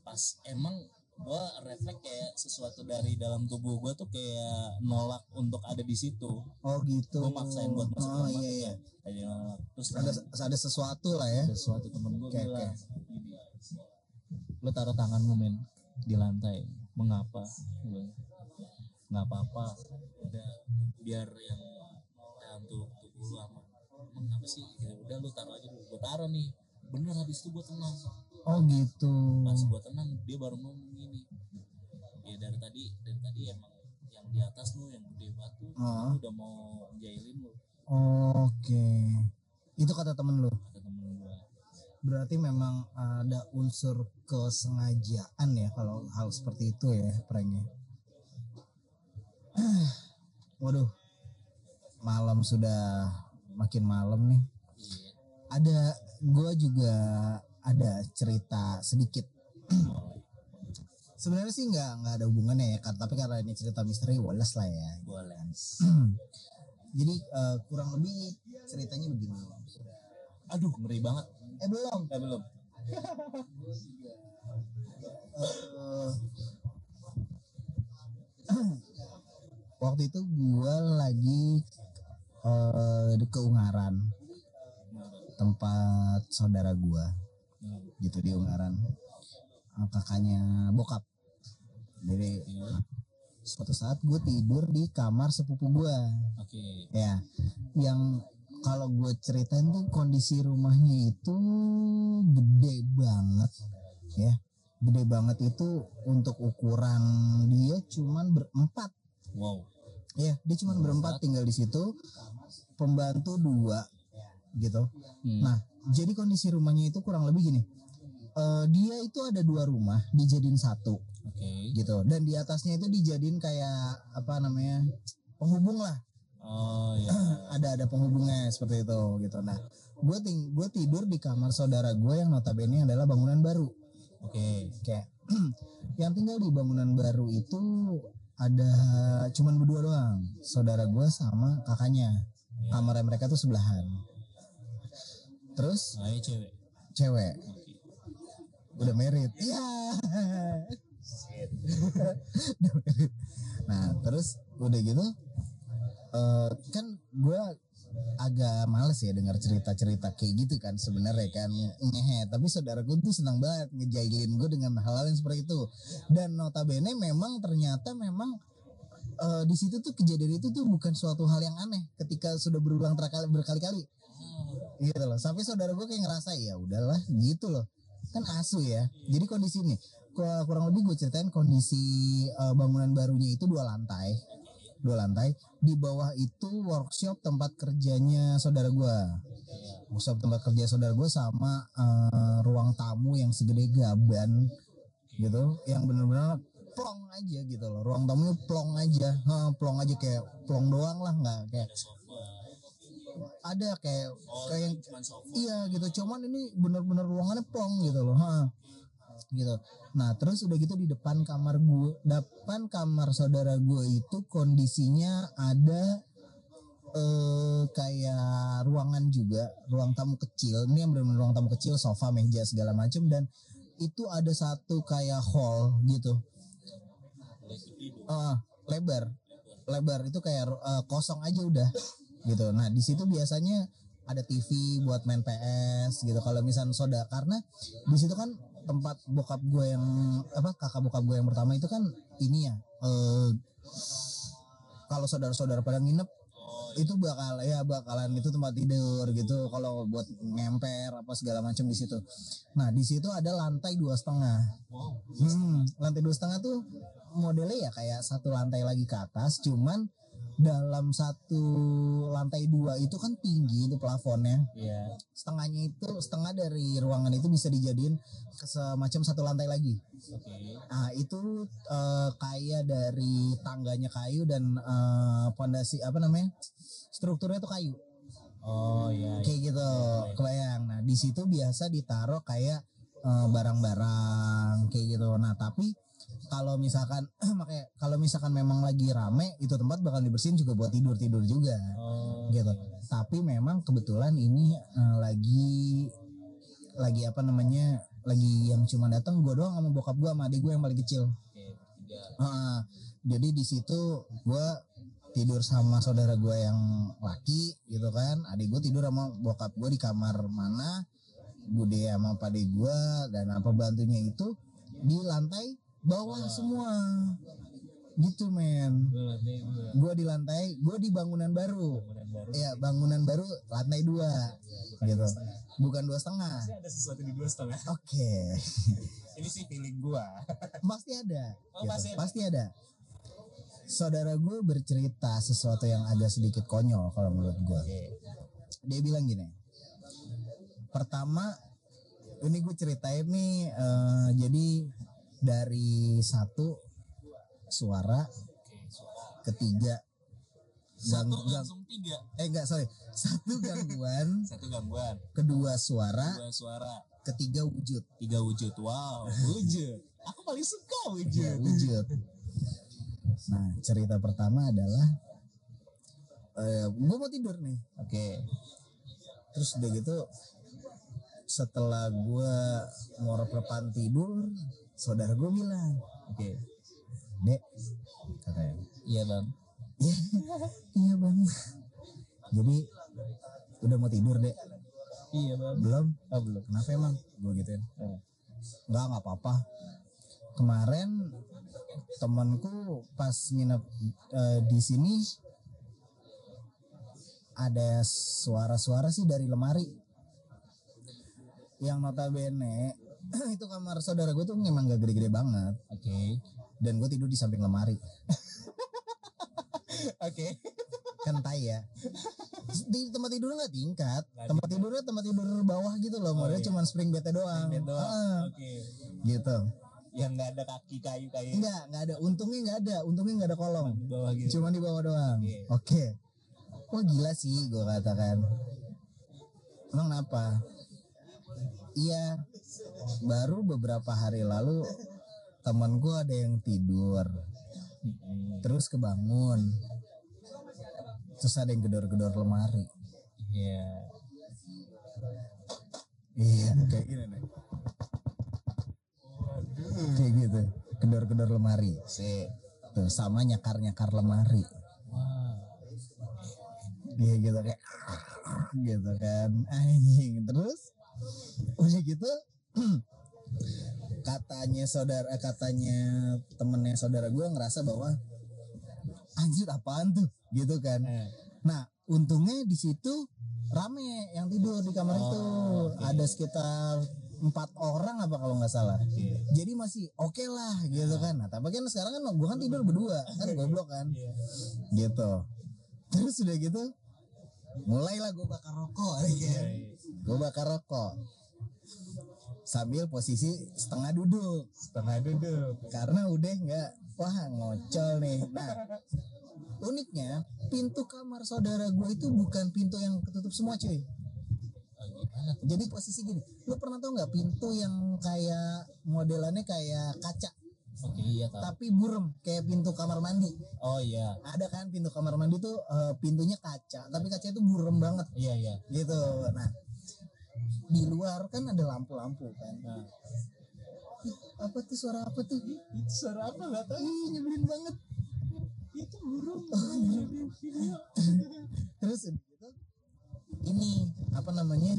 pas emang gue refleks kayak sesuatu dari dalam tubuh gue tuh kayak nolak untuk ada di situ. Oh gitu. gue maksain buat masuk Oh rumah iya iya. kayak nolak. Terus Ada temen- ada sesuatu lah ya. ada suatu temen gue Oke, bilang gini lu taruh tanganmu men di lantai. Mengapa? Gue nggak apa-apa udah biar yang hantu tubuh lu aman emang kenapa sih ya udah lu taruh aja dulu gue taruh nih bener habis itu gue tenang Oh gitu. pas gue tenang dia baru ngomong gini ya dari tadi dari tadi emang yang di atas lu yang gede batu Ah. lu udah mau jailin lu Oke. Itu kata temen lu. kata temen gue Berarti memang ada unsur kesengajaan ya kalau hal seperti itu ya pranknya. Waduh. Malam sudah makin malam nih. Ada gua juga ada cerita sedikit. Sebenarnya sih nggak nggak ada hubungannya ya, kan? tapi karena ini cerita misteri, walas lah ya. boleh Jadi eh, kurang lebih ceritanya begini. aduh ngeri banget Eh belum. eh belum Eh, waktu itu gue lagi eh di keungaran. Tempat saudara gue gitu di Ungaran. Eh, kakaknya bokap. Jadi suatu saat gue tidur di kamar sepupu gue oke. Ya yang kalau gue ceritain tuh kondisi rumahnya itu gede banget ya. Gede banget itu untuk ukuran dia cuman berempat wow. Ya dia cuman berempat tinggal di situ. Pembantu dua gitu. Hmm. nah jadi kondisi rumahnya itu kurang lebih gini. Eh, dia itu ada dua rumah dijadiin satu oke. gitu. Dan di atasnya itu dijadiin kayak apa namanya penghubung lah. Oh ya ada ada penghubungnya seperti itu gitu. Nah gue ting gue tidur di kamar saudara gue yang notabene adalah bangunan baru. Oke. Kayak yang tinggal di bangunan baru itu ada cuman berdua doang saudara gue sama kakaknya. Ya. kamarnya mereka tuh sebelahan. Terus? Nah, ini cewek. Cewek. Udah merit iya. Married. nah terus udah gitu eh, kan gue agak males cerita kayak gitu kan sebenarnya kan. Ngehe tapi saudara gue tuh senang banget ngejailin gue dengan hal-hal yang seperti itu. Dan notabene memang ternyata memang eh, di situ tuh kejadian itu tuh bukan suatu hal yang aneh ketika sudah berulang terkali berkali-kali. Gitu loh sampai saudara gue kayak ngerasa ya udahlah gitu loh. Kan asu ya. Jadi kondisi ini ku- kurang lebih gue ceritain kondisi eh, bangunan barunya itu dua lantai dua lantai. Di bawah itu workshop tempat kerjanya saudara gue workshop tempat kerja saudara gue sama eh, ruang tamu yang segede gaban gitu. Yang bener-bener plong aja gitu loh. Ruang tamunya plong aja. Hah, plong aja kayak plong doang lah nggak kayak ada kayak kayak iya gitu. Cuman ini bener-bener ruangannya plong gitu loh. Ha gitu. Nah terus udah gitu di depan kamar gue depan kamar saudara gue itu kondisinya ada eh kayak ruangan juga ruang tamu kecil. Ini yang benar-benar ruang tamu kecil sofa meja segala macam dan itu ada satu kayak hall gitu. Ah, lebar. Lebar. Itu kayak eh, kosong aja udah gitu. Nah di situ biasanya ada TV buat main PS gitu. Kalau misalnya soda karena di situ kan tempat bokap gue yang apa kakak bokap gue yang pertama itu kan ini ya eh kalau saudara-saudara pada nginep itu bakal ya bakalan itu tempat tidur gitu kalau buat ngemper apa segala macam di situ. Nah di situ ada lantai dua setengah. Hmm, lantai dua setengah tuh modelnya ya kayak satu lantai lagi ke atas cuman dalam satu lantai dua itu kan tinggi itu plafonnya Iya. setengahnya itu setengah dari ruangan itu bisa dijadiin semacam satu lantai lagi Oke. Nah itu eh, kayak dari tangganya kayu dan eh, pondasi apa namanya strukturnya tuh kayu Oh iya. iya. kayak gitu kebayang. Nah di situ biasa ditaruh kayak eh, barang-barang kayak gitu. Nah tapi kalau misalkan makanya kalau misalkan memang lagi rame itu tempat bakal dibersihin juga buat tidur tidur juga Oh. gitu. Tapi memang kebetulan ini eh, lagi lagi apa namanya lagi yang cuma datang gue doang sama bokap gue sama adik gue yang paling kecil. Tiga. Heeh. jadi di situ gue tidur sama saudara gue yang laki gitu kan. Adik gue tidur sama bokap gue di kamar mana. Bude sama pade gue dan apa bantunya itu di lantai bawah semua. Gitu men. Gue. Gue di lantai, gue di bangunan baru. Iya bangunan baru lantai dua Bukan gitu. Bukan dua setengah. Pasti ada sesuatu di dua setengah. Oke, Ini sih feeling gua. pasti ada. Oh, gitu. pasti ada. Pasti ada. Saudara gue bercerita sesuatu yang agak sedikit konyol kalau menurut gue. Dia bilang gini. Pertama, ini gue ceritain nih. eh, jadi dari satu suara, ketiga gang, Satu gang- langsung tiga. eh enggak sorry satu gangguan Satu gangguan. kedua suara Dua suara. ketiga wujud Tiga wujud. Wow. Wujud. Aku paling suka ya, wujud. wujud nah cerita pertama adalah eh gue mau tidur nih Oke. terus udah gitu setelah gue mau repan tidur saudara gue bilang Oke. dek katanya Iya bang. iya bang jadi udah mau tidur dek Iya bang. belum Oh belum. kenapa emang gue gituin Eh. Enggak, nggak apa-apa. Kemarin temanku pas nginep eh, di sini ada suara-suara sih dari lemari. Yang notabene itu kamar saudara gue tuh memang gak gede-gede banget Oke. dan gue tidur di samping lemari Oke. kan tai ya di tempat tidurnya nggak tingkat Nggak tempat tidurnya tempat tidur bawah gitu loh Oh, modelnya iya. cuma spring bednya doang, Bed doang. Ah, Oke. gitu Yang nggak ada kaki kayu kayu. enggak nggak ada untungnya nggak ada untungnya nggak ada kolong Di bawah gitu. cuma di bawah doang. Oke. Oke. Wah gila sih gue katakan. Emang kenapa? Iya. Baru beberapa hari lalu temanku ada yang tidur, terus kebangun. Terus ada yang gedor-gedor lemari. Iya. Iya, kayak gini nih. Kayak gitu. Gedor-gedor lemari. Si. Tuh sama nyakar-nyakar lemari. Wah. Iya gitu kayak gitu kan anjing terus udah gitu. Katanya saudara eh, katanya temennya saudara gue ngerasa bahwa anjir apaan tuh? Gitu kan. Eh, nah untungnya di situ rame yang tidur di kamar itu. Oh, oke. ada sekitar empat orang apa kalau nggak salah. Oke. jadi masih oke lah gitu kan. Nah tapi kan sekarang kan gue kan tidur berdua kan goblok kan. Iya. gitu. Terus udah gitu mulailah gue bakar rokok ya kan gue bakar rokok sambil posisi setengah duduk Setengah duduk. karena udah nggak wah ngocol nih nah uniknya pintu kamar saudara gue itu bukan pintu yang ketutup semua cuy jadi posisi gini lu pernah tau nggak pintu yang kayak modelannya kayak kaca Oke, iya tahu. tapi burem kayak pintu kamar mandi Oh iya. ada kan pintu kamar mandi tuh eh, pintunya kaca tapi kaca itu burem banget Iya, iya. gitu nah di luar kan ada lampu-lampu kan. Nah, Ih, apa tuh suara apa tuh? Itu suara apa? Enggak tahu. Ih, nyebelin banget. Itu burung. terus gitu. Ini apa namanya?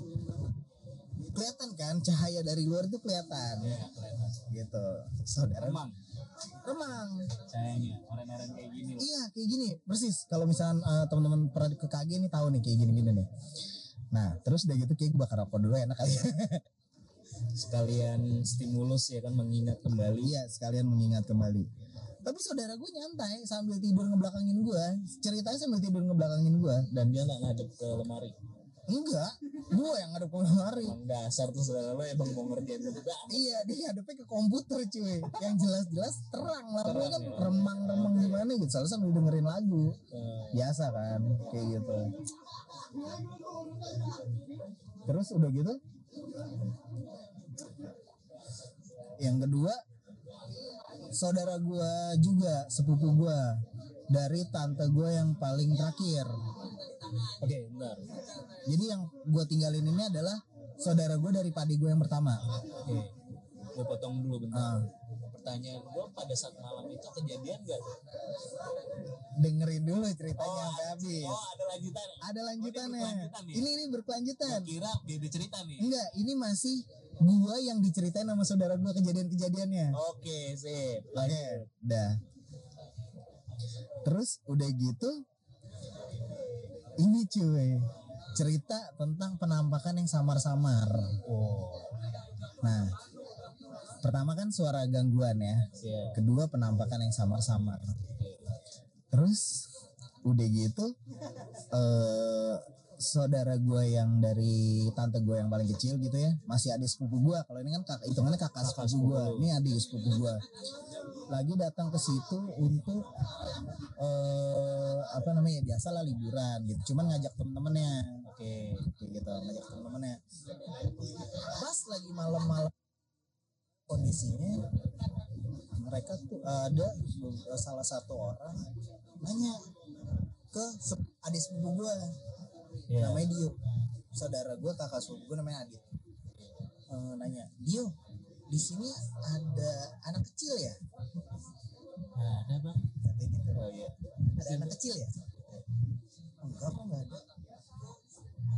Kelihatan kan? Cahaya dari luar itu kelihatan. Kelihatan. gitu. Saudara. Remang. remang. Sayangnya orang-orang kayak gini. loh. iya kayak gini. Persis. Kalau misalnya eh, teman-teman pernah ke KG nih tahu nih kayak gini-gini nih nah terus udah gitu kayak gue bakar rokok dulu enak kali Sekalian stimulus ya kan mengingat kembali. iya sekalian mengingat kembali tapi saudara gue nyantai sambil tidur ngebelakangin gue ceritanya sambil tidur ngebelakangin gue Dan dia nggak ngadep ke lemari. Enggak gue yang ngadep ke lemari Emang dasar tuh saudara lo emang mau ngerjain lu juga. Iya dia ngadepnya ke komputer cuy. Yang jelas-jelas terang Terang, kan ya. remang-remang gimana gitu. Soalnya sambil dengerin lagu. Eh, Biasa kan Kayak gitu. Terus udah gitu? Yang kedua Saudara gua juga Sepupu gua. Dari tante gua yang paling terakhir Oke, bentar. Jadi yang gua tinggalin ini adalah Saudara gua dari padi gua yang pertama Oke. Gue potong dulu bentar. Pertanyaan gue pada saat malam itu kejadian gak? Dengerin dulu ceritanya sampai habis Oh ada lanjutan. ada lanjutannya. berkelanjutan ya? ini ini berkelanjutan. Gue kira dia udah cerita nih. Enggak, ini masih gua yang diceritain sama saudara gua kejadian-kejadiannya. Oke, sip. Oke, dah. Terus udah gitu ini cuy cerita tentang penampakan yang samar-samar. Oh, Nah, pertama kan suara gangguan ya. iya. Kedua penampakan yang samar-samar. Terus udah gitu eh saudara gue yang dari tante gue yang paling kecil gitu ya masih adik sepupu gue kalau ini kan kakak hitungannya kakak, Kakak sepupu gue ini adik sepupu gue lagi datang ke situ untuk eh apa namanya biasa lah liburan gitu. Cuman ngajak temen-temennya. Oke. kayak gitu ngajak temen-temennya. Pas lagi malam-malam kondisinya mereka tuh ada salah satu orang nanya ke adik sepupu gue Iya. namanya Dio. Saudara gue kakak sepupu gue namanya Adit. Eh, nanya Dio di sini ada anak kecil ya Ada bang. katanya gitu Oh iya. ada anak kecil ya enggak kok enggak ada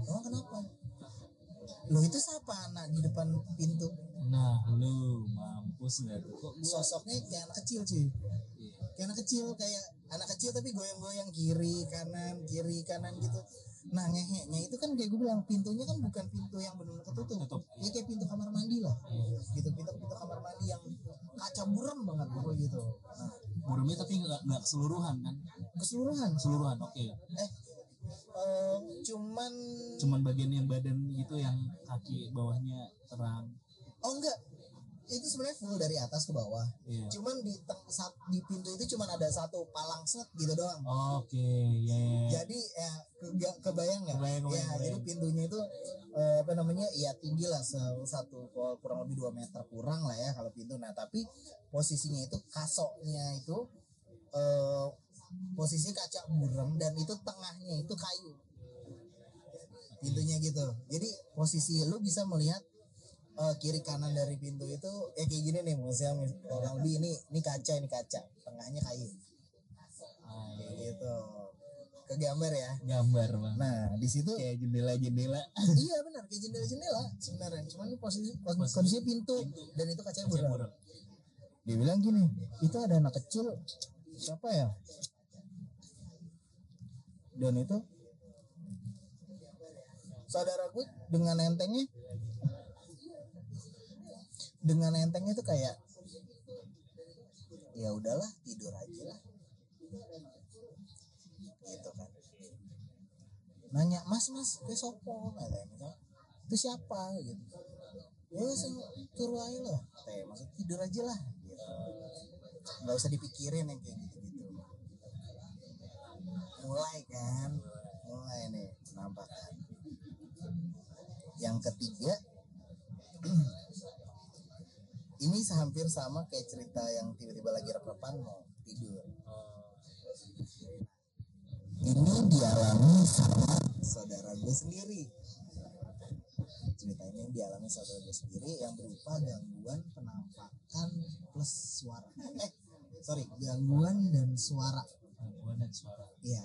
emang kenapa lo itu siapa anak di depan pintu Nah, lu mampus nggak tuh? Kok gua sosoknya kayak anak kecil cuy Iya. kayak anak kecil kayak anak kecil tapi goyang-goyang kiri kanan kiri kanan gitu nah ngeheknya itu kan kayak gue bilang pintunya kan bukan pintu yang benar-benar ketutup Tutup. ya kayak pintu kamar mandi lah Iya. gitu pintu pintu kamar mandi yang kaca buram banget gue gitu nah tapi nggak nggak keseluruhan kan? keseluruhan Keseluruhan. Oke. eh eh, cuman Cuman bagian yang badan gitu yang kaki bawahnya terang. oh enggak itu sebenarnya full dari atas ke bawah. Iya. cuman di teng- sat- di pintu itu cuman ada satu palang set gitu doang. Oke, ya, ya, ya. jadi ya ke, kebayang nggak? Kebayang, ya kebayang, jadi pintunya itu eh, apa namanya ya tinggi lah satu kurang lebih dua meter kurang lah ya kalau pintu. Nah tapi posisinya itu kasoknya itu eh, posisi kaca buram dan itu tengahnya itu kayu. Pintunya gitu. Jadi posisi lu bisa melihat eh, kiri kanan dari pintu itu ya kayak gini nih mis- kurang lebih ini ini kaca ini kaca. Tengahnya kayu. Ah, kayak gitu. Ke gambar ya. Gambar bang. Nah di situ kayak jendela-jendela. Iya benar kayak jendela-jendela sebenarnya. Cuman ini posisi Posisi- kondisi pintu dan itu kacanya buruk. buruk. dia bilang gini itu ada anak kecil siapa ya? Dan itu saudara gue dengan entengnya dengan entengnya itu kayak ya udahlah tidur aja lah. Gitu kan. Nanya mas mas gue sopo? Katanya itu siapa? Gitu. Ya saya turu aja lah. Teh maksud tidur aja lah. Gitu. Nggak usah dipikirin yang kayak gitu gitu mulai kan mulai nih penampakan yang ketiga ini hampir sama kayak cerita yang tiba-tiba lagi rep-repan mau tidur. Ini dialami sama saudara gue sendiri. Cerita ini dialami saudara gue sendiri yang berupa gangguan penampakan plus suara. Eh sorry gangguan dan suara. Gangguan dan suara. Iya.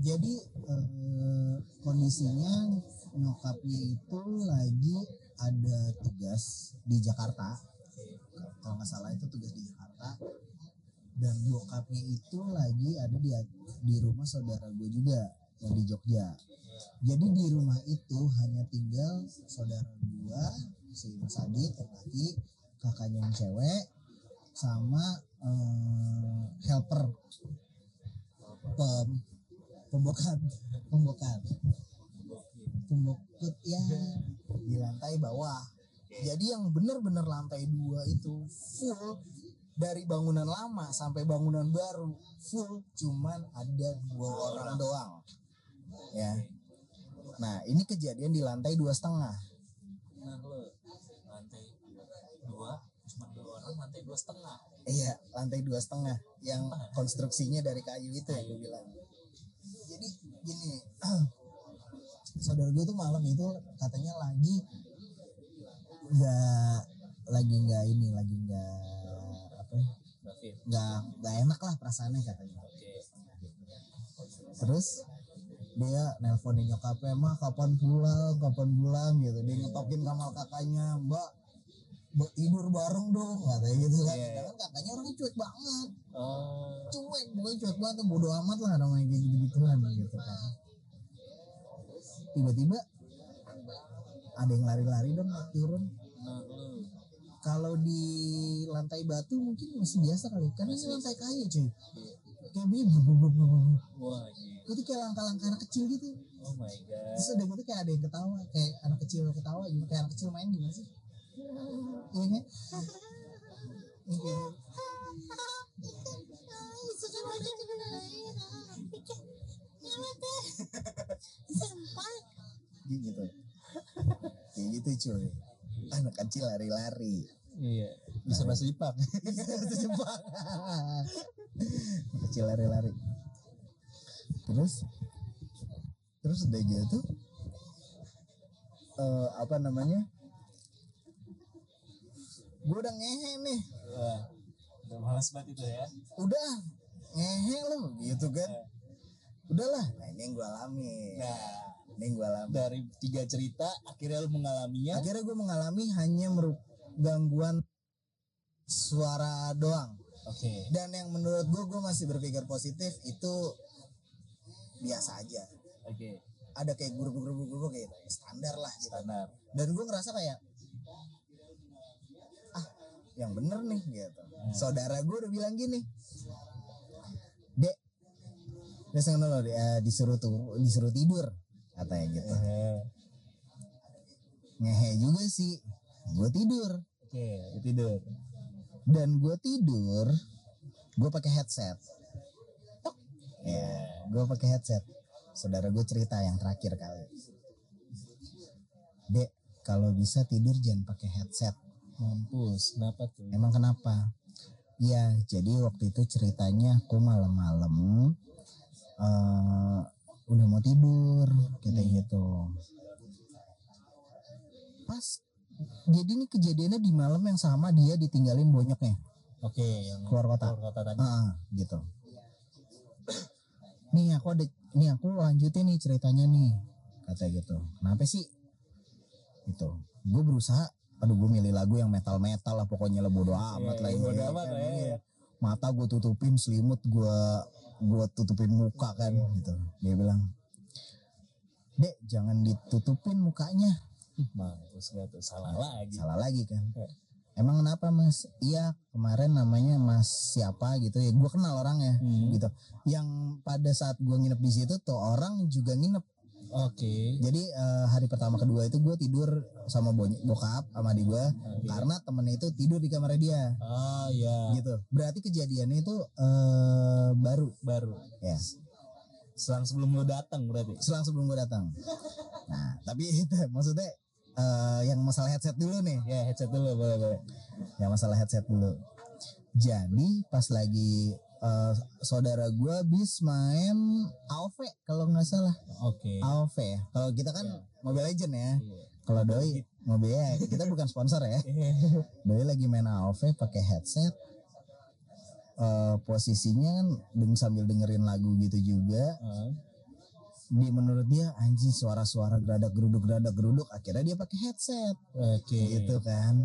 Jadi eh, kondisinya nyokapnya itu lagi ada tugas di Jakarta. Kalau nggak salah itu tugas di Jakarta. Dan bokapnya itu lagi ada di di rumah saudara gue juga yang di Jogja. Jadi di rumah itu hanya tinggal saudara gue si Mas Adit yang laki, kakaknya yang cewek, sama eh, helper pem pembokat pembokat pembokut ya di lantai bawah jadi yang benar-benar lantai dua itu full dari bangunan lama sampai bangunan baru full cuman ada dua orang doang. Ya. Nah ini kejadian di lantai dua setengah. Nah lantai dua cuma dua orang lantai dua setengah. Iya lantai dua setengah yang konstruksinya dari kayu itu yang gue bilang. Jadi gini saudara gue tuh malam itu katanya lagi nggak lagi nggak ini lagi nggak apa ya, nggak nggak enak lah perasaannya katanya. Terus dia nelponin nyokapnya mah kapan pulang? Kapan pulang? Gitu. Dia ngetokin kamar kakaknya mbak tidur bareng dong katanya gitu kan. Iya. sedangkan kakaknya orangnya cuek banget. Oh. Cuek pokoknya cuek banget bodo amat lah namanya kayak gitu gituan gitu kan. Tiba-tiba ada yang lari-lari dong turun kalau di lantai batu mungkin masih biasa kali karena ini lantai kayu cuy. Kayak blub, blub, blub, blub. wah iya. itu kayak langkah-langkah anak kecil gitu. Oh my god. Terus udah gitu kayak ada yang ketawa kayak anak kecil ketawa gitu kayak anak kecil main gimana sih? Iya kan? Iya, kayak. Kayak gitu kayak gitu cuy anak kecil lari-lari. Iya bisa bahasa Jepang. Itu Jepang. Kecil lari-lari. Terus terus udah gitu eh apa namanya gue udah ngehe nih. Wah udah malas banget itu ya? Udah ngehe loh gitu kan? Udahlah. Nah ini yang gue alami. Nah gue alami dari tiga cerita akhirnya lo mengalaminya? Akhirnya gue mengalami hanya merup gangguan suara doang. Oke. Dan yang menurut gue gue masih berpikir positif itu biasa aja. Oke. Ada kayak guru-guru guru kayak standar lah gitu. Standar. Dan gue ngerasa kayak ah yang bener nih gitu. Saudara gue udah bilang gini dek yang lo disuruh tuh disuruh tidur katanya gitu. Eh, ngehe juga sih. Gue tidur. Oke lu tidur. Dan gue tidur gue pakai headset. Tok. ya gue pakai headset. Saudara gue cerita yang terakhir kali. Dek kalau bisa tidur jangan pakai headset. Mampus kenapa tuh? Emang kenapa? Ya jadi waktu itu ceritanya aku malam-malam eh udah mau tidur kayak gitu. Pas jadi ini kejadiannya di malam yang sama dia ditinggalin bonyoknya. Oke yang Keluar kota. keluar kota tadi. Ah, gitu. Nih aku ada ini aku lanjutin nih ceritanya nih kata gitu. Kenapa sih? Gitu. Gue berusaha aduh gue milih lagu yang metal metal lah pokoknya lah bodo amat lah ini bodo amat lah ya. mata gue tutupin selimut gue gue tutupin muka kan gitu. Dia bilang dek jangan ditutupin mukanya. Mampus gak tuh salah lagi. Salah lagi kan? Iya. emang kenapa mas? Iya kemarin namanya mas siapa gitu. Ya gue kenal orangnya Hmm. gitu. Yang pada saat gue nginep di situ tuh orang juga nginep oke. Jadi eh, hari pertama kedua itu gue tidur sama bo- bokap sama adik gue karena temennya itu tidur di kamar dia. Ah ya gitu. Berarti kejadiannya itu eh, baru? Baru. Ya selang sebelum lu datang berarti? Selang sebelum gue datang. Nah tapi itu maksudnya eh, yang masalah headset dulu nih. Ya headset dulu boleh boleh. Yang masalah headset dulu. Jadi pas lagi eh, saudara gue bis main AOV kalau nggak salah. Oke. AOV ya. Kalau kita kan Mobile Legend ya. Iya. kalau doi mobilnya kita bukan sponsor ya. Doi lagi main AOV pakai headset. Eh, posisinya kan deng sambil dengerin lagu gitu juga. Ah, di menurut dia anjing suara-suara geradak geruduk geradak geruduk akhirnya dia pakai headset. Oke. Gitu kan.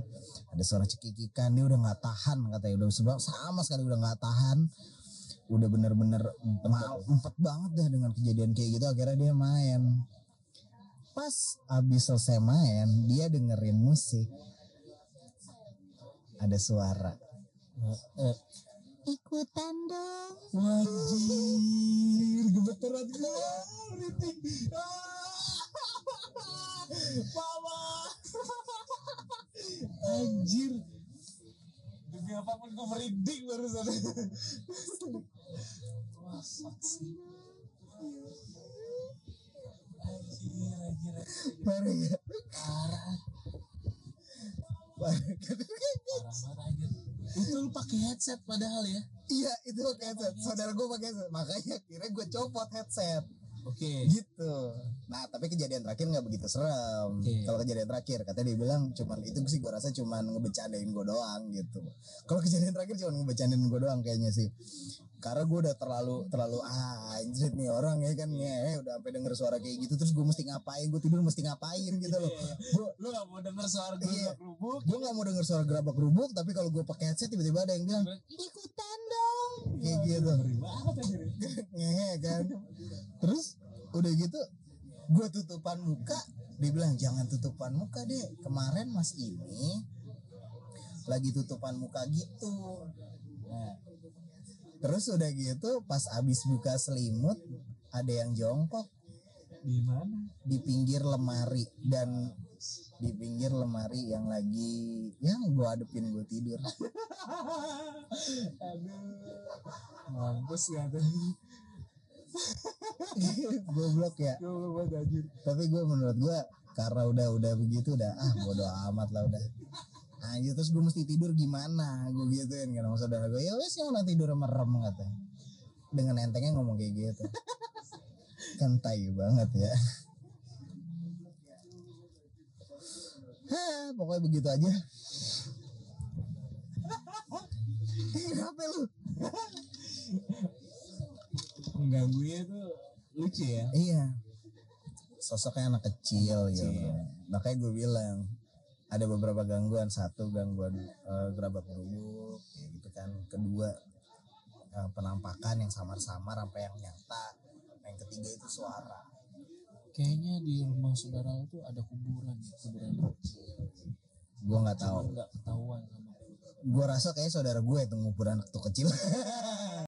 Ada suara cekikikan dia udah nggak tahan katanya udah sebab sama sekali udah nggak tahan. Udah bener-bener mal empet banget dah dengan kejadian kayak gitu akhirnya dia main. Pas abis selesai main dia dengerin musik. Ada suara. Eh, ikutan dong Wajir, gemeteran gue, merinding. Mama, anjir. Demi apa pun gue merinding barusan. Wah, saksi. Anjir, anjir, parah ya Parah, parah parah banget anjir. Itu lu pakai headset padahal ya. iya itu pakai headset. Saudara gue pakai headset. Makanya kira gue copot headset. Oke. gitu. Nah tapi kejadian terakhir nggak begitu serem. Oke. kalau kejadian terakhir katanya dia bilang cuman itu sih gue rasa cuman ngebecandain gue doang gitu. Kalau kejadian terakhir cuman ngebecandain gue doang kayaknya sih karena gue udah terlalu terlalu ah anjir nih orang ya kan ngehe udah sampai denger suara kayak gitu terus gue mesti ngapain? Gue tidur mesti ngapain? gitu loh. Gue Lu gak mau denger suara Iya. gerobak lubuk? gue nggak mau denger suara gerabak rubuk tapi kalau gue pakai headset tiba-tiba ada yang bilang ikutan dong. Kayak gitu. banget anjir. ngehe kan. Terus udah gitu gue tutupan muka dia bilang jangan tutupan muka deh kemarin mas ini lagi tutupan muka gitu. Nah, terus udah gitu pas abis buka selimut ada yang jongkok Di mana? di pinggir lemari dan di pinggir lemari yang lagi yang gue adepin gue tidur Aduh. Mampus gak tuh? goblok ya anjir. tapi gue menurut gue karena udah udah begitu udah ah bodo amat lah udah anjir terus gue mesti tidur gimana gue gituin kan sama saudara gue ya wes yang nanti tidur merem kata dengan entengnya ngomong kayak gitu kan banget ya Hah, pokoknya begitu aja Kenapa lu? Mengganggunya tuh lucu ya. Iya. Sosoknya anak kecil gitu. Kecil. Makanya gue bilang ada beberapa gangguan. Satu gangguan eh, gerabak gerubuk, kayak gitu kan. Kedua eh, penampakan yang samar-samar sampai yang nyata. Yang ketiga itu suara. Kayaknya di rumah saudara itu ada kuburan ya, kuburan. Gue nggak tahu. Nggak ketahuan sama Gue rasa kayak saudara gue itu nguburan waktu kecil.